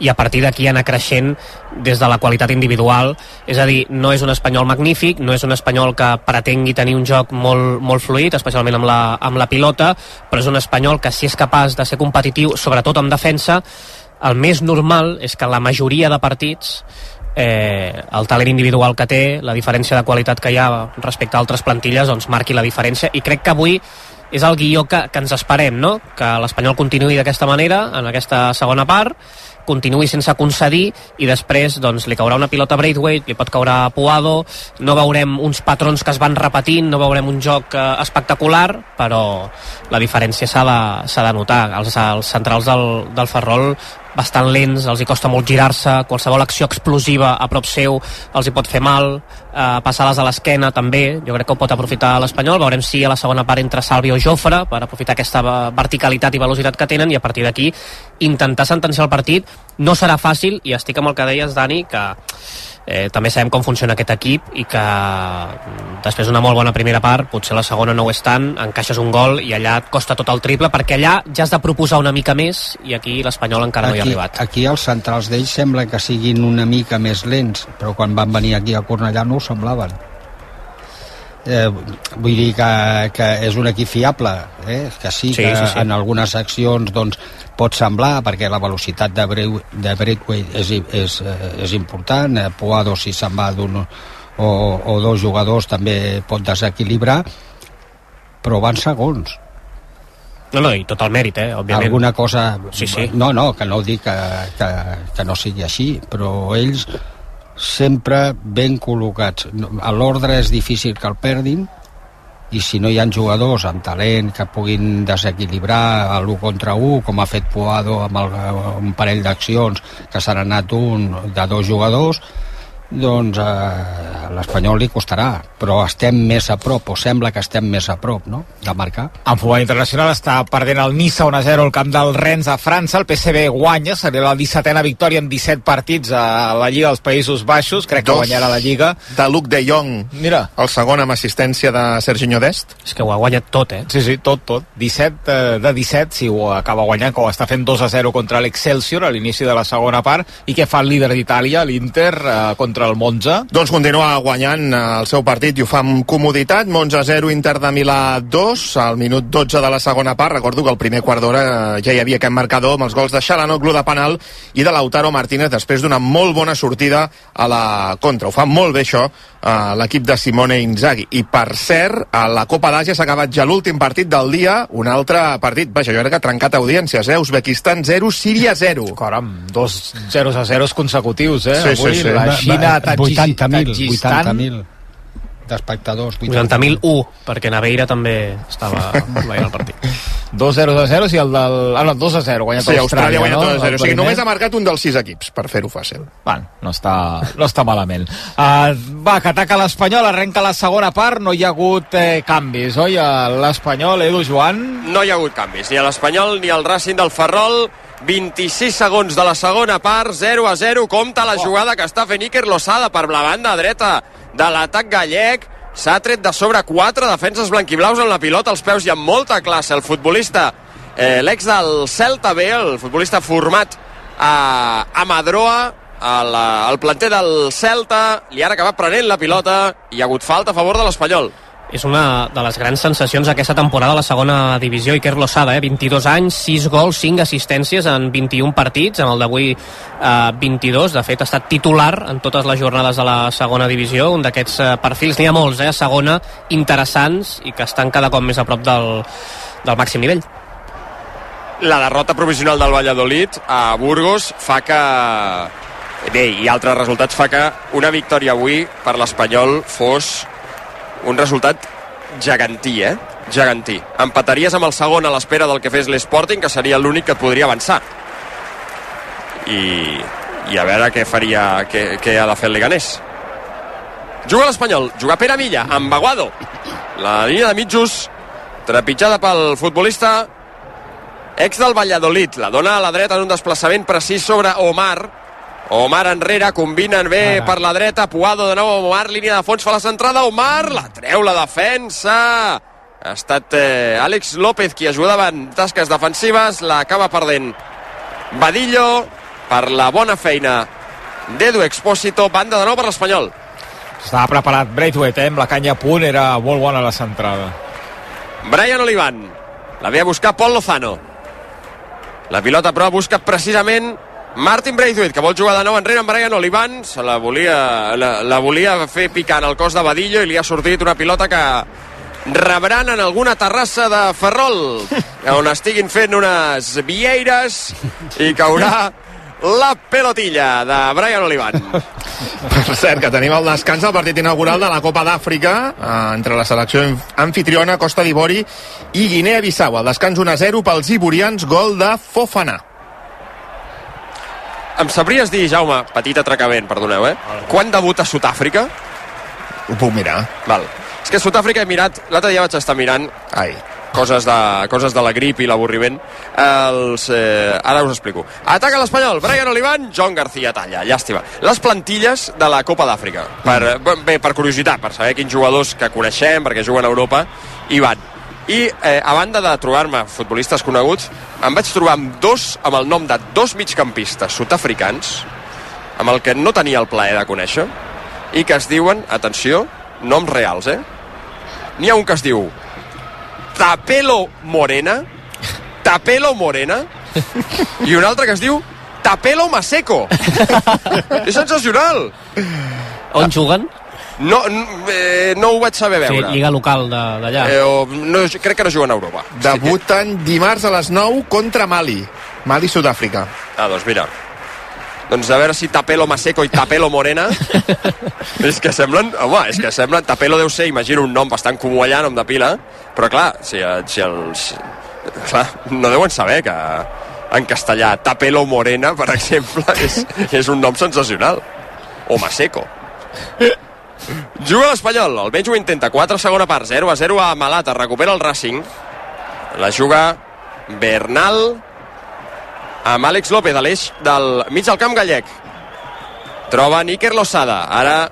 i a partir d'aquí anar creixent des de la qualitat individual. És a dir, no és un Espanyol magnífic, no és un Espanyol que pretengui tenir un joc molt, molt fluid, especialment amb la, amb la pilota, però és un Espanyol que si és capaç de ser competitiu, sobretot en defensa, el més normal és que la majoria de partits eh, el talent individual que té, la diferència de qualitat que hi ha respecte a altres plantilles, doncs marqui la diferència i crec que avui és el guió que, que ens esperem, no? que l'Espanyol continuï d'aquesta manera en aquesta segona part continuï sense concedir i després doncs, li caurà una pilota a Braithwaite, li pot caure a Puado, no veurem uns patrons que es van repetint, no veurem un joc eh, espectacular, però la diferència s'ha de, de notar. Els, els centrals del, del Ferrol bastant lents, els hi costa molt girar-se, qualsevol acció explosiva a prop seu els hi pot fer mal, eh, passar-les a l'esquena també, jo crec que ho pot aprofitar l'Espanyol, veurem si a la segona part entra Salvi o Jofre per aprofitar aquesta verticalitat i velocitat que tenen i a partir d'aquí intentar sentenciar el partit. No serà fàcil i estic amb el que deies Dani que eh, també sabem com funciona aquest equip i que mm, després d'una molt bona primera part potser la segona no ho és tant, encaixes un gol i allà et costa tot el triple perquè allà ja has de proposar una mica més i aquí l'Espanyol encara aquí, no hi ha arribat Aquí els centrals d'ells sembla que siguin una mica més lents, però quan van venir aquí a Cornellà no ho semblaven. Eh, vull dir que, que és un equip fiable, eh? que sí, Sí, que sí, sí. en algunes accions doncs, pot semblar, perquè la velocitat de, Breu, de Breakway és, és, eh, és important, eh, Puado si se'n va d'un o, o dos jugadors també pot desequilibrar, però van segons. no, no, i tot el mèrit, eh, òbviament Alguna cosa... Sí, sí. No, no, que no dic que, que, que no sigui així, però ells sempre ben col·locats. A l'ordre és difícil que el perdin i si no hi ha jugadors amb talent que puguin desequilibrar l'1 contra 1, com ha fet Puado amb el, un parell d'accions que s'han anat un de dos jugadors, doncs eh, l'Espanyol li costarà, però estem més a prop, o sembla que estem més a prop, no?, de marcar. En futbol internacional està perdent el Niça 1-0 al camp del Rennes a França. El PSV guanya, seria la 17a victòria en 17 partits a la Lliga dels Països Baixos. Crec que Dos guanyarà la Lliga. de Luc de Jong, Mira. el segon amb assistència de Serginho Dest. És que ho ha guanyat tot, eh? Sí, sí, tot, tot. 17 eh, de 17, si ho acaba guanyant, que ho està fent 2 a 0 contra l'Excelsior a l'inici de la segona part, i què fa el líder d'Itàlia, l'Inter, eh, contra el Monza? Doncs continua guanyant eh, el seu partit i ho fa amb comoditat. Monza 0, Inter de Milà 2, al minut 12 de la segona part. Recordo que el primer quart d'hora eh, ja hi havia aquest marcador amb els gols de Xalanoglu de penal i de Lautaro Martínez després d'una molt bona sortida a la contra. Ho fa molt bé això eh, l'equip de Simone Inzaghi. I per cert, a la Copa d'Àsia s'ha acabat ja l'últim partit del dia, un altre partit, vaja, jo crec que ha trencat audiències, eh? Uzbekistan 0, Síria 0. Caram, dos 0 a 0 consecutius, eh? Sí, sí, Avui sí. la Xina, Tadjis- 80.000, Tadjistan... 80.000 d'espectadors. 80.001, perquè Naveira també estava veient el partit. 2 0 a 0, sí, el del... Ah, no, 2 a 0, guanyat Sí, Austràlia guanya no? 2 a 0. El O sigui, només ha marcat un dels sis equips, per fer-ho fàcil. Bueno, no està, no està malament. Uh, va, que ataca l'Espanyol, arrenca la segona part, no hi ha hagut eh, canvis, oi? A L'Espanyol, Edu Joan... No hi ha hagut canvis, ni a l'Espanyol ni al Racing del Ferrol. 26 segons de la segona part, 0 a 0. Compta la jugada que està fent Iker Lozada per la banda dreta de l'atac gallec. S'ha tret de sobre quatre defenses blanquiblaus en la pilota als peus i amb molta classe el futbolista, eh, l'ex del Celta B, el futbolista format a, a Madroa, al, al planter del Celta, li han acabat prenent la pilota i ha hagut falta a favor de l'Espanyol. És una de les grans sensacions aquesta temporada a la segona divisió, Iker Lozada, eh? 22 anys, 6 gols, 5 assistències en 21 partits, en el d'avui eh, 22, de fet ha estat titular en totes les jornades de la segona divisió, un d'aquests eh, perfils, n'hi ha molts, eh, segona, interessants i que estan cada cop més a prop del, del màxim nivell. la derrota provisional del Valladolid a Burgos fa que bé, i altres resultats fa que una victòria avui per l'Espanyol fos un resultat gegantí, eh? Gegantí. Empataries amb el segon a l'espera del que fes l'Sporting, que seria l'únic que podria avançar. I, i a veure què faria, què, què ha de fer el Leganés. Juga l'Espanyol, juga Pere Milla, amb Baguado. La línia de mitjos, trepitjada pel futbolista ex del Valladolid. La dona a la dreta en un desplaçament precís sobre Omar. Omar enrere, combinen bé per la dreta, Puado de nou, Omar, línia de fons, fa la centrada, Omar, la treu la defensa. Ha estat eh, Àlex López qui ajudava en tasques defensives, l'acaba perdent Badillo per la bona feina d'Edu Expósito, banda de nou per l'Espanyol. Estava preparat Braithwaite, eh? amb la canya a punt, era molt bona la centrada. Brian Olivan. La ve a buscar Pol Lozano. La pilota, però, busca precisament Martin Braithwaite, que vol jugar de nou enrere amb Brian Olivan. Se la volia, la, la volia fer picant al cos de Badillo i li ha sortit una pilota que rebran en alguna terrassa de Ferrol, on estiguin fent unes vieires i caurà la pelotilla de Brian Olivan. Per cert, que tenim el descans del partit inaugural de la Copa d'Àfrica eh, entre la selecció anfitriona Costa d'Ivori i Guinea-Bissau. El descans 1-0 pels iborians, gol de Fofana. Em sabries dir, Jaume, petit atracament, perdoneu, eh? Quan debuta Sud-àfrica? Ho puc mirar. Val. És que Sud-àfrica he mirat, l'altre dia vaig estar mirant Ai. coses de, coses de la grip i l'avorriment. Els, eh, ara us explico. Ataca l'Espanyol, Brian Olivan, John García talla. Llàstima. Les plantilles de la Copa d'Àfrica. Per, bé, per curiositat, per saber quins jugadors que coneixem, perquè juguen a Europa, hi van. I eh, a banda de trobar-me futbolistes coneguts, em vaig trobar amb dos, amb el nom de dos migcampistes sud-africans, amb el que no tenia el plaer de conèixer, i que es diuen, atenció, noms reals, eh? N'hi ha un que es diu Tapelo Morena, Tapelo Morena, i un altre que es diu Tapelo Maseco. És sensacional. On juguen? No, eh, no ho vaig saber Sí, veure. lliga local de- d'allà. Eh, no, crec que no juguen a Europa. Debuten dimarts a les 9 contra Mali. Mali-Sud-àfrica. Ah, doncs mira. Doncs a veure si Tapelo Maseco i Tapelo Morena és que semblen, home, és que semblen Tapelo deu ser, imagino, un nom bastant comú allà, nom de pila, però clar, si, si els... Clar, no deuen saber que en castellà Tapelo Morena, per exemple, és, és un nom sensacional. O Maseco. Juga l'Espanyol, almenys ho intenta. 4 segona part, 0 a 0 a Malata. Recupera el Racing. La juga Bernal amb Àlex López a l'eix del mig del camp gallec. Troba Níker Losada. Ara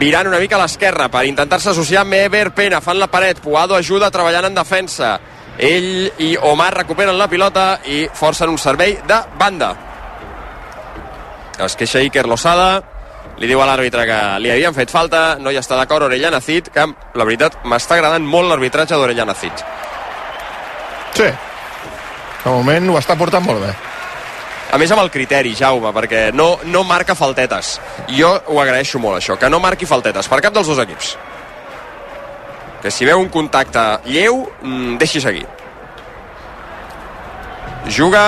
virant una mica a l'esquerra per intentar-se associar amb Ever Pena. Fan la paret. Puado ajuda treballant en defensa. Ell i Omar recuperen la pilota i forcen un servei de banda. Es queixa Iker Losada li diu a l'àrbitre que li havien fet falta, no hi està d'acord Orellana Cid, que la veritat m'està agradant molt l'arbitratge d'Orellana Cid. Sí. De moment ho està portant molt bé. A més amb el criteri, Jaume, perquè no, no marca faltetes. Jo ho agraeixo molt, això, que no marqui faltetes per cap dels dos equips. Que si veu un contacte lleu, mm, deixi seguir. Juga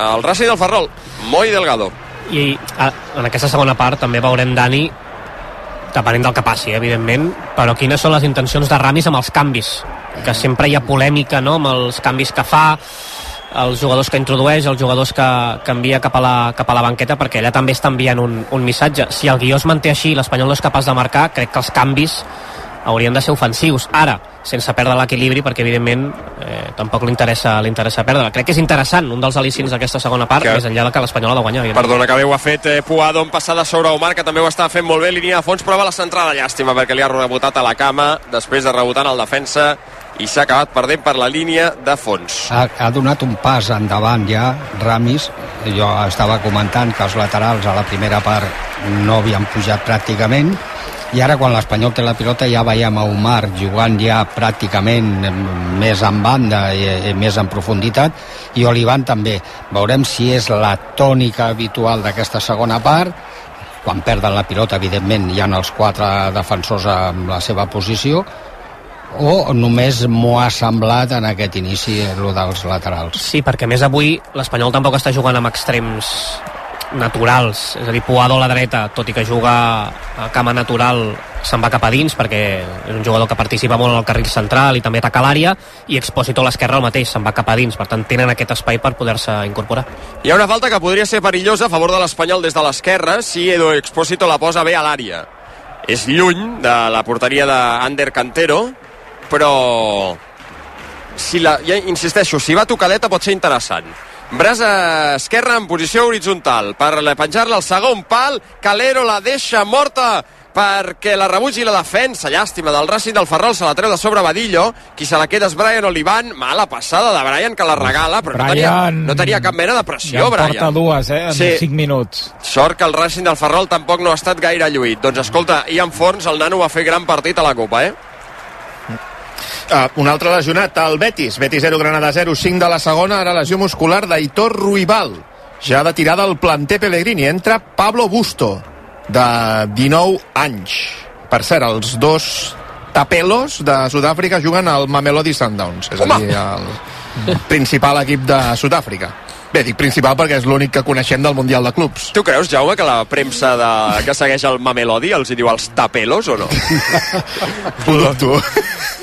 el Racing del Ferrol, Moi Delgado. I a, en aquesta segona part també veurem Dani depenent del que passi, evidentment però quines són les intencions de Ramis amb els canvis que sempre hi ha polèmica no? amb els canvis que fa els jugadors que introdueix, els jugadors que, que envia cap a, la, cap a la banqueta perquè allà també està enviant un, un missatge si el guió es manté així i l'Espanyol no és capaç de marcar crec que els canvis haurien de ser ofensius. Ara, sense perdre l'equilibri, perquè evidentment eh, tampoc li interessa, li interessa perdre. Crec que és interessant, un dels al·licins d'aquesta segona part, Que- més enllà de que l'Espanyol ha de guanyar. evidentment. Perdona, que bé ho ha fet eh, Puado en passada sobre Omar, que també ho està fent molt bé, línia de fons, prova la centrada, llàstima, perquè li ha rebotat a la cama, després de rebotar en el defensa, i s'ha acabat perdent per la línia de fons. ha, ha donat un pas endavant ja Ramis jo estava comentant que els laterals a la primera part no havien pujat pràcticament i ara quan l'Espanyol té la pilota ja veiem a Omar jugant ja pràcticament més en banda i, i més en profunditat i Olivan també. Veurem si és la tònica habitual d'aquesta segona part. Quan perden la pilota evidentment hi ha els quatre defensors amb la seva posició o només m'ho ha semblat en aquest inici el dels laterals. Sí, perquè més avui l'Espanyol tampoc està jugant amb extrems naturals, és a dir, Puado a la dreta, tot i que juga a cama natural, se'n va cap a dins perquè és un jugador que participa molt en el carril central i també ataca l'àrea, i Expósito a l'esquerra el mateix, se'n va cap a dins, per tant tenen aquest espai per poder-se incorporar. Hi ha una falta que podria ser perillosa a favor de l'Espanyol des de l'esquerra si Edo Expósito la posa bé a l'àrea. És lluny de la porteria d'Ander Cantero, però si la, ja insisteixo, si va tocadeta pot ser interessant. Braç esquerra en posició horitzontal per penjar-la al segon pal, Calero la deixa morta perquè la rebutgi la defensa, llàstima del Racing del Ferrol, se la treu de sobre Badillo, qui se la queda és Brian Olivan, mala passada de Brian que la regala, però no tenia, Brian- no tenia cap mena de Ja pressió, porta Brian. dues, eh, en Sí. 5 minuts. Sort que el Racing del Ferrol tampoc no ha estat gaire lluït. Doncs escolta, Ian Forns, el nano va fer gran partit a la Copa, eh? Uh, un altre lesionat, el Betis. Betis 0, Granada 0, 5 de la segona. Ara lesió muscular d'Aitor Ruibal. Ja de tirada al planter Pellegrini. Entra Pablo Busto, de 19 anys. Per cert, els dos tapelos de Sud-àfrica juguen al Mamelodi Sundowns. És a Home! dir, el principal equip de Sud-àfrica. Bé, dic principal perquè és l'únic que coneixem del Mundial de Clubs. Tu creus, Jaume, que la premsa de... que segueix el Mamelodi els hi diu els tapelos o no? Ho dubto.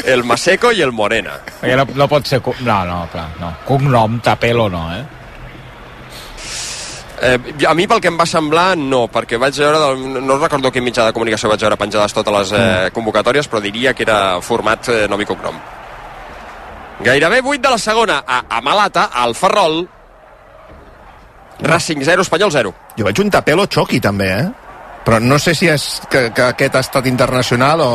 El Maseco i el Morena. Perquè no, no pot ser... No, no, clar, no. Cognom, Tapelo, no, eh? Eh, a mi pel que em va semblar no, perquè vaig veure, no recordo quin mitjà de comunicació vaig veure penjades totes les eh, convocatòries, però diria que era format eh, nom i cognom. Gairebé 8 de la segona, a, a Malata, al Ferrol, Racing 0, Espanyol 0. Jo veig un tapelo xoqui també, eh? Però no sé si és que, que aquest ha estat internacional o...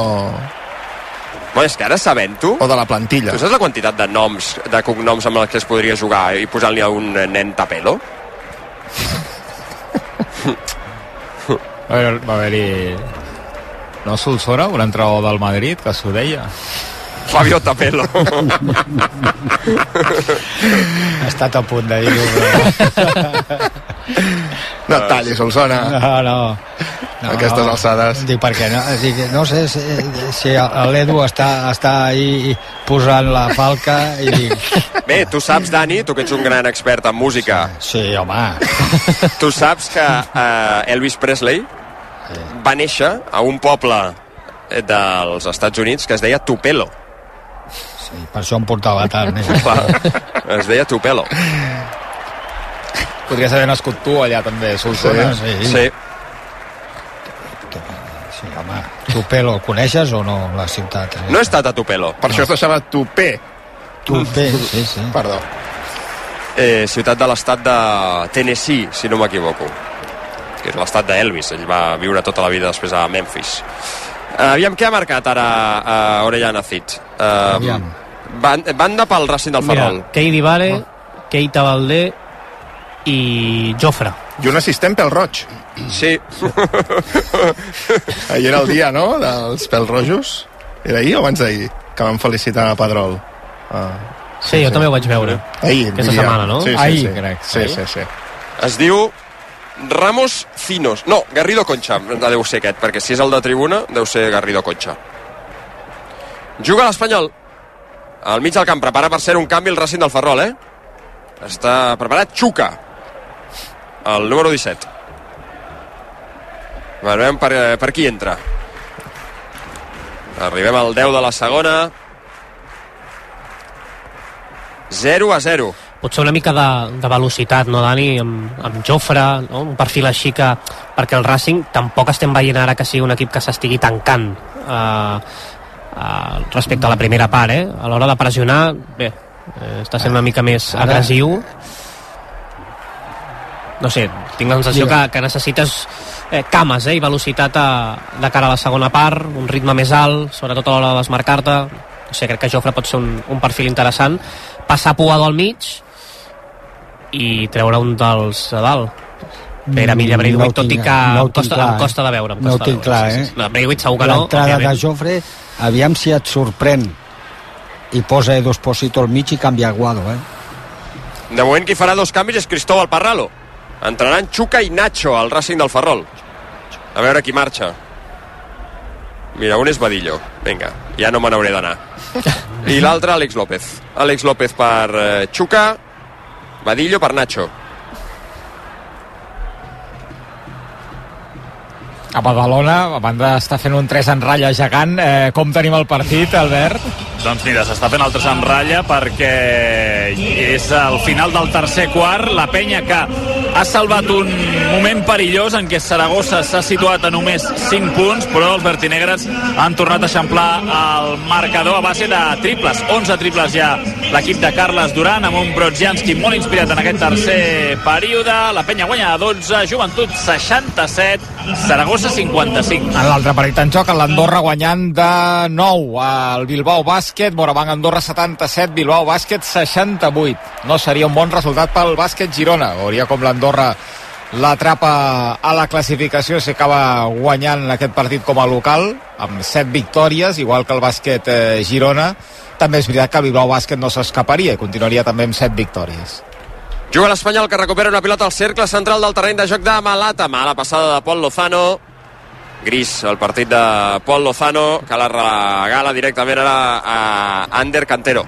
Bueno, és que ara sabent-ho... O de la plantilla. Tu saps la quantitat de noms, de cognoms amb els que es podria jugar i posant-li a un nen tapelo? Va haver- va haver-hi... No Solsona, un entrenador del Madrid, que s'ho deia. Fabio Tapelo. ha estat a punt de dir-ho però... No et tallis, Solsona. no, no, no Aquestes no. alçades. Dic, perquè no, dic, no sé si, si l'Edu està, està ahí posant la falca i dic... Bé, tu saps, Dani, tu que ets un gran expert en música. Sí, home. Tu saps que eh, Elvis Presley va néixer a un poble eh, dels Estats Units que es deia Tupelo. Sí, per això em portava tant. Eh? Es deia Tupelo. Podries haver nascut tu allà també, Solsona. Sí, Sí. Tupelo, coneixes o no la ciutat? No he estat a Tupelo. Per això es deixava Tupé. Tupé, sí, sí. Perdó. Eh, ciutat de l'estat de Tennessee, si no m'equivoco. Que és l'estat d'Elvis. Ell va viure tota la vida després a Memphis. Eh, aviam, què ha marcat ara uh, Orellana Cid? Uh, Aviam. Ban banda pel Racing del Ferrol. Mira, Keidi Vare, Keita Valdé i Jofre. I un assistent pel roig. Sí. ahir era el dia, no?, dels pèls rojos. Era ahir o abans d'ahir? Que vam felicitar a Pedrol. Ah, Sí, jo també ho vaig veure. ahir, Aquesta diria. setmana, no? Sí, sí, Ahir, sí. crec. Sí, Ahir. sí, sí. Es diu Ramos Finos. No, Garrido Concha. Deu ser aquest, perquè si és el de tribuna, deu ser Garrido Concha. Juga l'Espanyol. Al mig del camp, prepara per ser un canvi el Racing del Ferrol, eh? Està preparat Xuca, el número 17. Veurem per, per qui entra. Arribem al 10 de la segona. 0 a 0. Potser una mica de, de velocitat, no, Dani? Amb, amb Jofre, no? un perfil així que... Perquè el Racing tampoc estem veient ara que sigui un equip que s'estigui tancant eh, eh, respecte a la primera part, eh? A l'hora de pressionar, bé, eh, està sent una mica més Ara- agressiu. No sé, tinc la sensació que, que necessites eh, cames eh, i velocitat a, de cara a la segona part, un ritme més alt, sobretot a l'hora de desmarcar-te. No sé, crec que Jofre pot ser un, un perfil interessant. Passar Puado al mig, i treure un dels de dalt Pere Milla Mm, Breivik, no ho tot i que no ho em costa, clar, em costa de veure em No ho costa de tinc clar, sí, eh? sí. No, Breivik segur que no L'entrada de. Jofre, aviam si et sorprèn i posa Edu Esposito al mig i canvia Guado, eh? De moment qui farà dos canvis és Cristóbal Parralo. Entraran Xuca i Nacho al Racing del Ferrol. A veure qui marxa. Mira, un és Badillo. Vinga, ja no me n'hauré d'anar. I l'altre, Àlex López. Àlex López per eh, Xuca, Badillo per Nacho. A Badalona, a banda d'estar fent un 3 en ratlla gegant, eh, com tenim el partit, Albert? Doncs mira, s'està fent el 3 en ratlla perquè és el final del tercer quart. La penya que ha salvat un moment perillós en què Saragossa s'ha situat a només 5 punts, però els vertinegres han tornat a eixamplar el marcador a base de triples. 11 triples ja l'equip de Carles Duran amb un Brodzianski molt inspirat en aquest tercer període. La penya guanya a 12, Joventut 67, Saragossa 55. En l'altre partit en joc, l'Andorra guanyant de 9 al Bilbao Bàsquet, Morabanc Andorra 77, Bilbao Bàsquet 68. No seria un bon resultat pel bàsquet Girona. Veuria com l'Andorra l'atrapa a la classificació si acaba guanyant aquest partit com a local amb 7 victòries, igual que el bàsquet eh, Girona també és veritat que el Bilbao Bàsquet no s'escaparia i continuaria també amb 7 victòries Juga l'Espanyol que recupera una pilota al cercle central del terreny de joc de Malata. Mala passada de Pol Lozano. Gris, el partit de Pol Lozano, que la regala directament ara a Ander Cantero.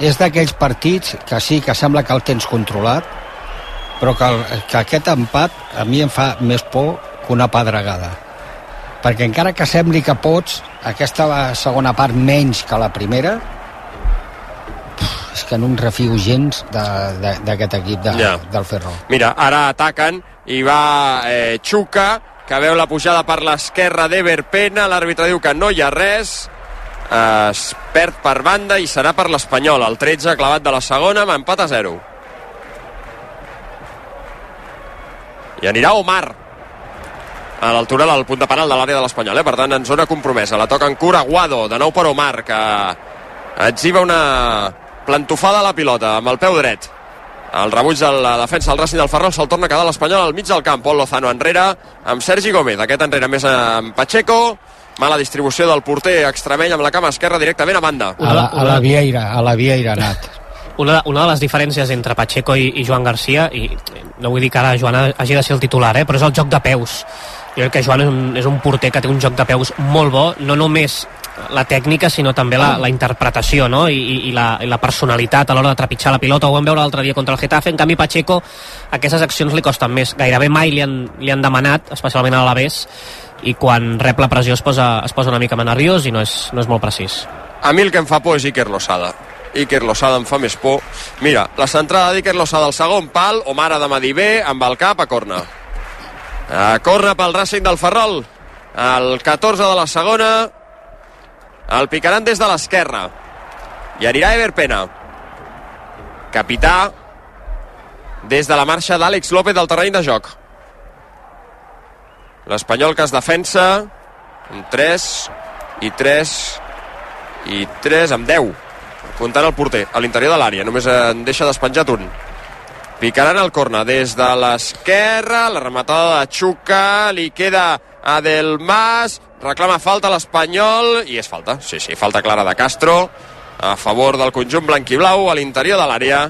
És d'aquells partits que sí, que sembla que el tens controlat, però que, el, que aquest empat a mi em fa més por que una pedregada. Perquè encara que sembli que pots, aquesta segona part menys que la primera, és que no em refio gens de- de- d'aquest equip de, Ja. del Ferro. Mira, ara ataquen i va eh, Xuca, que veu la pujada per l'esquerra d'Ever Pena. L'àrbitre diu que no hi ha res. Es perd per banda i serà per l'Espanyol. El 13 clavat de la segona amb empat a 0. I anirà Omar a l'altura del punt de penal de l'àrea de l'Espanyol, eh? per tant en zona compromesa la toca en cura Guado, de nou per Omar que exhiba una plantofada a la pilota amb el peu dret el rebuig de la defensa del Racing del Ferrol se'l torna a quedar l'Espanyol al mig del camp. Pol Lozano enrere amb Sergi Gómez aquest enrere més amb Pacheco. Mala distribució del porter extremeny amb la cama esquerra directament a banda. A la, a la Vieira, a la Vieira ha anat. una, una de les diferències entre Pacheco i, i Joan Garcia i no vull dir que ara Joan hagi de ser el titular eh, però és el joc de peus. Jo crec que Joan és un, és un porter que té un joc de peus molt bo no només la tècnica sinó també la, la interpretació no? I, i, la, i la personalitat a l'hora de trepitjar la pilota. Ho vam veure l'altre dia contra el Getafe. En canvi Pacheco aquestes accions li costen més. Gairebé mai li han, li han demanat especialment a l'Alavés i quan rep la pressió es posa, es posa una mica nerviós i no és, no és molt precís. A mi el que em fa por és Iker Losada Iker Losada em fa més por. Mira, la centrada d'Iker Losada al segon pal Omar ha de medir bé amb el cap a corna a corna pel Racing del Ferrol. El 14 de la segona, el picaran des de l'esquerra. I anirà Ever Pena. Capità des de la marxa d'Àlex López del terreny de joc. L'Espanyol que es defensa amb 3 i 3 i 3 amb 10 comptant el porter a l'interior de l'àrea només en deixa despenjat un picaran el corna des de l'esquerra la rematada de Xuca li queda a Del Mas reclama falta l'Espanyol i és falta, sí, sí, falta clara de Castro a favor del conjunt blanquiblau a l'interior de l'àrea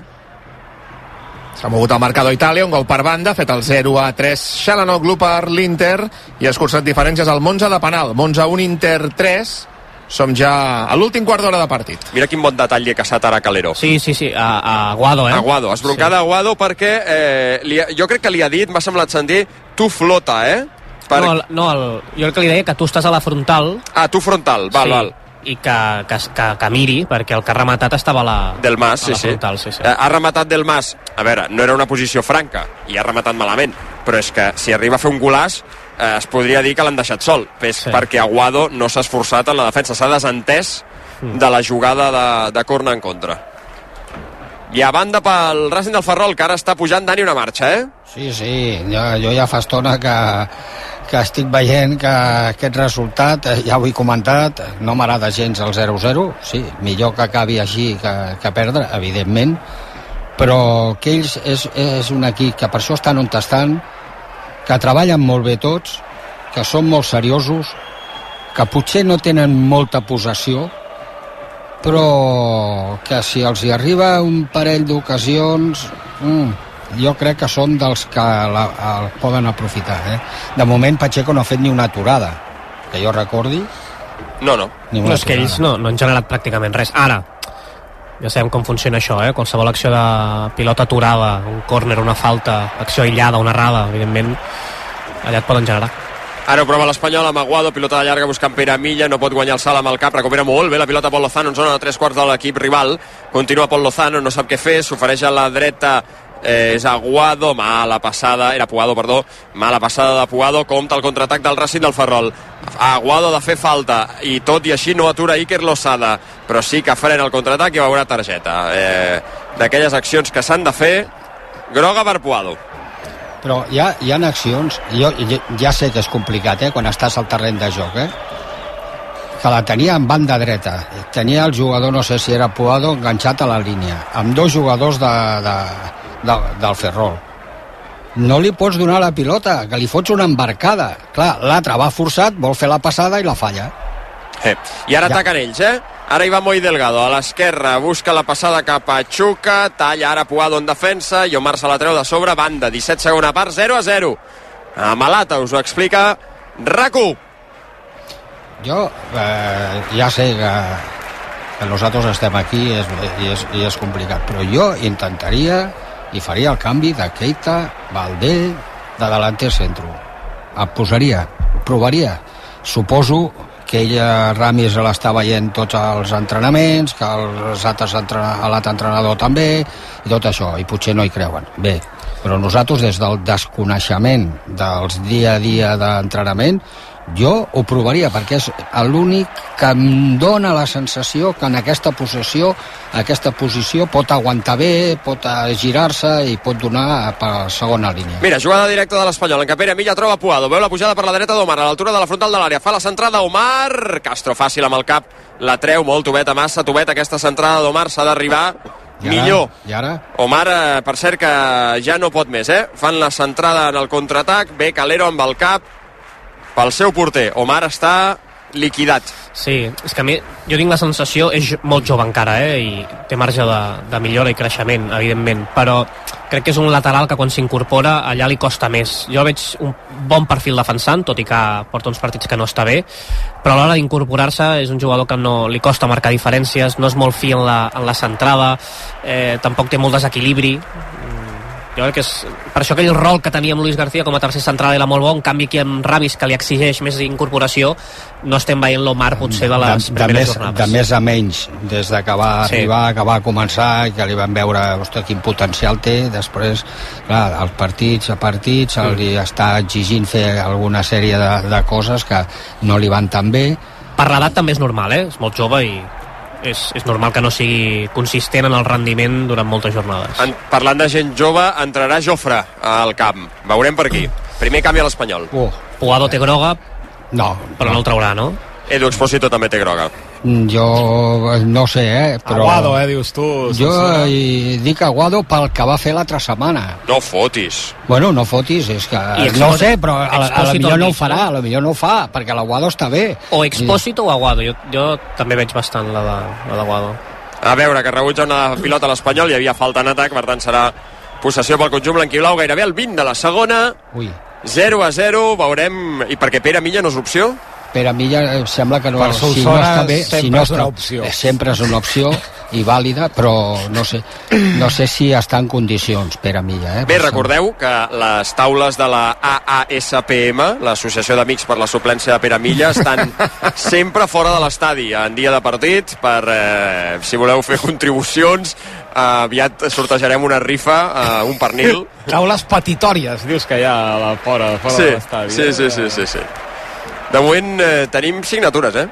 S'ha mogut el marcador Itàlia, un gol per banda, fet el 0 a 3 Xalanoglu per l'Inter i escurçat diferències al Monza de penal. Monza 1, Inter 3. Som ja a l'últim quart d'hora de partit. Mira quin bon detall li ha caçat ara Calero. Sí, sí, sí, a, a Aguado, eh? Aguado, esbroncada sí. Aguado perquè eh, li, ha- jo crec que li ha dit, m'ha semblat sentir, tu flota, eh? Per... No, el, no el, jo el que li deia que tu estàs a la frontal... Ah, tu frontal, val, sí, val. I que, que, que, que miri, perquè el que ha rematat estava a la, Del Mas, a sí, la sí. frontal. sí, sí. Eh, Ha rematat Del Mas. A veure, no era una posició franca i ha rematat malament, però és que si arriba a fer un golàs eh, es podria dir que l'han deixat sol, és sí. perquè Aguado no s'ha esforçat en la defensa, s'ha desentès Mm. de la jugada de, de corna en contra. I a banda pel Racing del Ferrol, que ara està pujant Dani una marxa, eh? Sí, sí, jo, jo ja fa estona que, que estic veient que aquest resultat, eh, ja ho he comentat, no m'agrada gens el 0-0, sí, millor que acabi així que, que perdre, evidentment, però que ells és, és un equip que per això estan on estan, que treballen molt bé tots, que són molt seriosos, que potser no tenen molta possessió, però que si els hi arriba un parell d'ocasions mm, jo crec que són dels que la, el poden aprofitar eh? de moment Pacheco no ha fet ni una aturada que jo recordi No, no. Ni No, és que ells no, no han generat pràcticament res. Ara, ja sabem com funciona això, eh? Qualsevol acció de pilota aturada, un córner, una falta, acció aïllada, una errada, evidentment, allà et poden generar. Ara ho prova l'Espanyol amb Aguado, pilota de llarga buscant Pere Milla, no pot guanyar el salt amb el cap, recupera molt bé la pilota Pol Lozano en zona de tres quarts de l'equip rival, continua Pol Lozano, no sap què fer, s'ofereix a la dreta eh, és Aguado, mala passada, era Puado, perdó, mala passada de Puado, compta el contraatac del Racing del Ferrol. Aguado de fer falta i tot i així no atura Iker Lozada, però sí que frena el contraatac i veurà targeta. Eh, D'aquelles accions que s'han de fer, groga per Puado. Però hi ha, hi ha accions jo, ja sé que és complicat eh, quan estàs al terreny de joc eh? que la tenia en banda dreta tenia el jugador, no sé si era Puado enganxat a la línia, amb dos jugadors de, de, de, del Ferrol no li pots donar la pilota que li fots una embarcada clar, l'altre va forçat, vol fer la passada i la falla Eh. I ara Ja. ataquen ells, eh? Ara hi va Moi Delgado, a l'esquerra, busca la passada cap a Xuca, talla ara Puado en defensa, i Omar se la treu de sobre, banda, 17 segona part, 0 a 0. A Malata us ho explica RAC1. jo eh, ja sé que, que nosaltres estem aquí i és, i, és, i és complicat, però jo intentaria i faria el canvi de Keita, Valdé, de delanter centro. El posaria, provaria. Suposo que ella, Ramis, l'està veient tots els entrenaments, que els altres entrena, l'altre entrenador també, i tot això, i potser no hi creuen. Bé, però nosaltres des del desconeixement dels dia a dia d'entrenament jo ho provaria perquè és l'únic que em dona la sensació que en aquesta possessió aquesta posició pot aguantar bé pot girar-se i pot donar per segona línia Mira, jugada directa de l'Espanyol, en què Pere Milla troba Puado, veu la pujada per la dreta d'Omar, a l'altura de la frontal de l'àrea, fa la centrada Omar, Castro fàcil amb el cap, la treu molt tubeta, massa tubeta, aquesta centrada d'Omar s'ha d'arribar I ara? millor. I ara? Omar, eh, per cert, que ja no pot més, eh? Fan la centrada en el contraatac, ve Calero amb el cap pel seu porter. Omar està liquidat. Sí, és que a mi, jo tinc la sensació, és molt jove encara, eh, i té marge de, de millora i creixement, evidentment, però crec que és un lateral que quan s'incorpora allà li costa més. Jo veig un bon perfil defensant, tot i que porta uns partits que no està bé, però a l'hora d'incorporar-se és un jugador que no li costa marcar diferències, no és molt fi en la, en la centrada, eh, tampoc té molt desequilibri, jo crec que és per això aquell rol que tenia amb Luis García com a tercer central era molt bo, en canvi aquí amb Ramis que li exigeix més incorporació no estem veient l'Omar potser de les de, de, primeres més, jornades de més a menys des de que va Sí. arribar, que va començar que li van veure ostres, quin potencial té després, clar, als partits a partits se li està exigint fer alguna sèrie de, de coses que no li van tan bé per l'edat també és normal, eh? és molt jove i és, és normal que no sigui consistent en el rendiment durant moltes jornades En, parlant de gent jove, entrarà Jofre al camp. Veurem per aquí. Primer canvi a l'Espanyol. Uh, Pugado té groga no, però no el traurà, no? Edu Expósito també té groga. Jo eh, no sé, eh, però... Aguado, eh, dius tu. Jo eh, dic Aguado pel que va fer l'altra setmana. No fotis. Bueno, no fotis, és que... I no ho sé, però a, la- a la millor no ho farà, a la millor no ho fa, perquè l'Aguado està bé. o Expósito o Aguado jo, jo també veig bastant la d'Aguado A veure, que rebutja una pilota a l'Espanyol, hi havia falta en atac, per tant serà possessió pel conjunt blanquiblau, gairebé al 20 de la segona, Ui, 0 a 0, veurem... I perquè Pere Milla no és opció? Per a mi ja eh, sembla que no, Per si no està bé, si no és una opció. eh, sempre és una opció i vàlida, però no sé, no sé si està en condicions per a mi ja, eh? Bé, recordeu que les taules de la AASPM, l'Associació d'Amics per la Suplència de Pere Milla, estan sempre fora de l'estadi en dia de partit per, eh, si voleu fer contribucions, eh, aviat sortejarem una rifa, eh, un pernil. Taules petitòries, dius que hi ha a la fora, fora Sí, de l'estadi. sí, eh? sí, sí, sí, sí. De moment eh, tenim signatures, eh?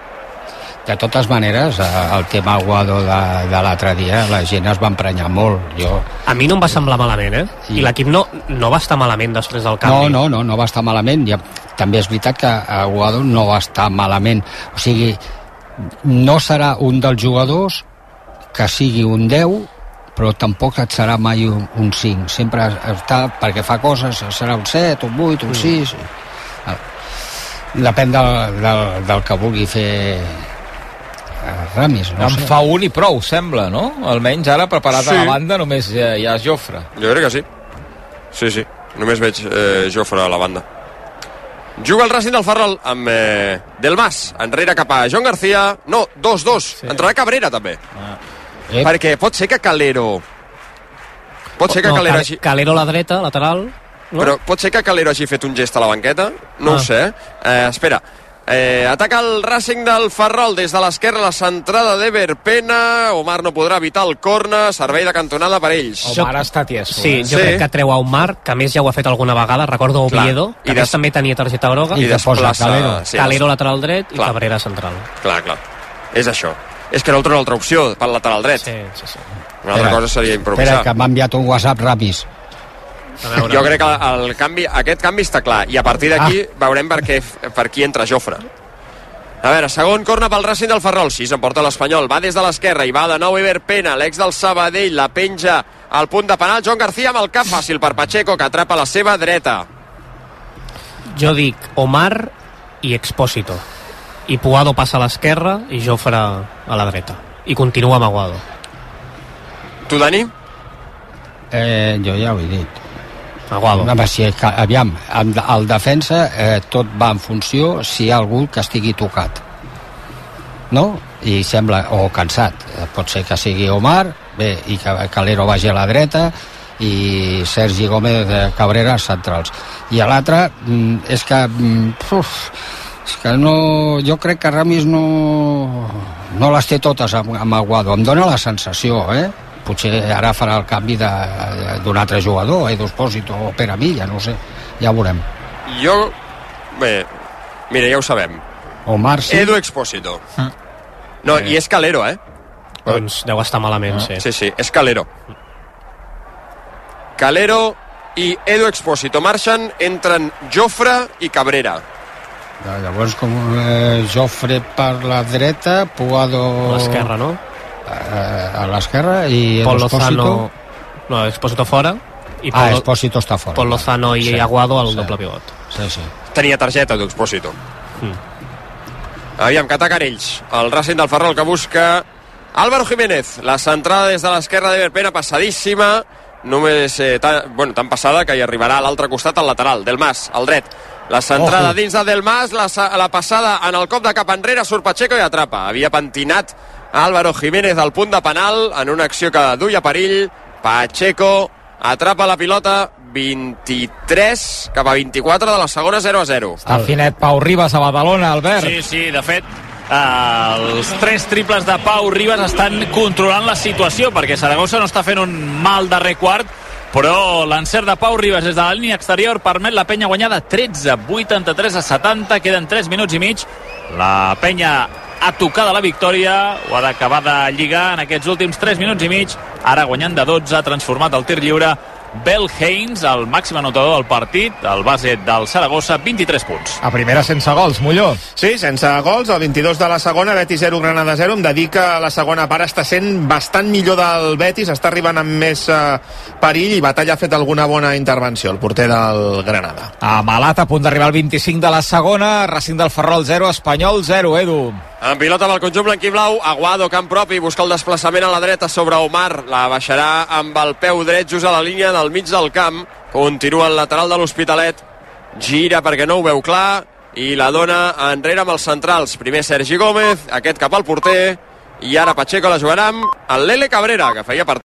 De totes maneres, eh, el tema Aguado de, de l'altre dia, la gent es va emprenyar molt. Jo, a mi no em va semblar malament, eh? Sí. i l'equip no, no va estar malament després del no, canvi no, no, no va estar malament. Ja, també és veritat que Aguado no va estar malament. O sigui, no serà un dels jugadors que sigui un 10, però tampoc et serà mai un, un 5. Sempre està, perquè fa coses, serà un 7, un 8, un 6... Depèn del, del, del que vulgui fer eh, Ramis, no En sé. fa un i prou, sembla, no? Almenys ara preparat Sí. a la banda només hi ha, hi ha Jofre. Jo crec que sí. Sí, sí. Només veig eh, Jofre a la banda. Juga el Racing del Ferrol amb eh, Del Mas, enrere cap a Joan García. No, 2-2. Sí. Entrarà Cabrera, també. Ah. Eh, Perquè pot ser que Calero... Pot ser que no, Calero Cal-. Calero a la dreta, lateral no? Però pot ser que Calero hagi fet un gest a la banqueta? No Ah. ho sé. Eh, espera. Eh, ataca el Racing del Ferrol des de l'esquerra la centrada d'Ever Pena Omar no podrà evitar el corna servei de cantonada per ells Omar està tieso. Sí, eh? jo Sí. crec que treu a Omar, que a més ja ho ha fet alguna vegada, recordo Clar. Oviedo, que I a més des- també tenia targeta groga, I i desplaça Calero. sí, Calero lateral dret i Clar. Cabrera central. Clar, clar. És això. És que no el trona altra opció pel lateral dret. Sí, sí, sí. Una altra Espera, cosa seria Espera, improvisar. que m'ha enviat un WhatsApp Ramis. Jo crec que el canvi, aquest canvi està clar i a partir d'aquí ah. veurem per, què, per qui entra Jofre. A veure, segon corna pel Racing del Ferrol. Sí, s'emporta l'Espanyol. Va des de l'esquerra i va de nou Iber Pena, l'ex del Sabadell, la penja al punt de penal. Joan García amb el cap fàcil per Pacheco, que atrapa la seva dreta. Jo dic Omar i Expósito. I Puado passa a l'esquerra i Jofre a la dreta. I continua amb Aguado. Tu, Dani? Eh, jo ja ho he dit. Aguado. Home, si, aviam, en, el defensa eh, tot va en funció si hi ha algú que estigui tocat. No? I sembla, o cansat. Eh, Pot ser que sigui Omar, bé, i que Calero vagi a la dreta, i Sergi Gómez de Cabrera centrals. I a l'altre, mm, és que... mm, Uf, és que no... Jo crec que Ramis no... No les té totes amb, amb Aguado. Em dóna la sensació, eh? Potser ara farà el canvi de- d'un altre jugador, Edu Espósito o Pere Milla, no sé. Ja ho veurem. Jo... Bé, mira, ja ho sabem. Omar, sí. Edu Expósito. No, i és Calero, eh? Doncs deu estar malament, sí. Sí, sí, és Calero. Calero i Edu Expósito marxen, entren Jofre i Cabrera. Ja, Llavors, com eh, Jofre per la dreta, Puado... A l'esquerra, no? Eh, a l'esquerra i Pol. Lozano... No, Expósito fora. I Ah, Pol, Espósito està fora. Pol Lozano i Sí, Aguado al sí. doble pivot. Sí, sí. Tenia targeta d'Expósito. Mm. Aviam, que ataquen ells. El Racing del Ferrol que busca Álvaro Jiménez. La centrada des de l'esquerra de Verpena, passadíssima. Només eh, tan, bueno, tan passada que hi arribarà a l'altre costat, al lateral, del Mas, al dret. La centrada Ojo. dins de Del Mas, la, la passada en el cop de cap enrere, surt Pacheco i atrapa. Havia pentinat Álvaro Jiménez al punt de penal en una acció que duia perill. Pacheco atrapa la pilota 23 cap a 24 de la segona 0 a 0. Està finet Pau Ribas a Badalona, Albert. Sí, sí, de fet, eh, els tres triples de Pau Ribas estan controlant la situació, perquè Saragossa no està fent un mal darrer quart, però l'encert de Pau Ribas des de la línia exterior permet la penya guanyada 13, 83 a 70, queden 3 minuts i mig. La penya a tocar de la victòria, ho ha d'acabar de lligar en aquests últims 3 minuts i mig, ara guanyant de 12, ha transformat el tir lliure Bel Haynes, el màxim anotador del partit, el base del Saragossa, 23 punts. A primera sense gols, Molló. Sí, sense gols, el 22 de la segona, Betis 0, Granada 0. Em dedica a la segona part, està sent bastant millor del Betis, està arribant amb més eh, perill i Batalla ha fet alguna bona intervenció, el porter del Granada. A Malat, a punt d'arribar al 25 de la segona, Racing del Ferrol 0, Espanyol 0, Edu. En pilota amb el conjunt blanquiblau, Aguado, camp propi, busca el desplaçament a la dreta sobre Omar, la baixarà amb el peu dret just a la línia del mig del camp, continua el lateral de l'Hospitalet, gira perquè no ho veu clar, i la dona enrere amb els centrals. Primer Sergi Gómez, aquest cap al porter, i ara Pacheco la jugarà amb el Lele Cabrera, que feia part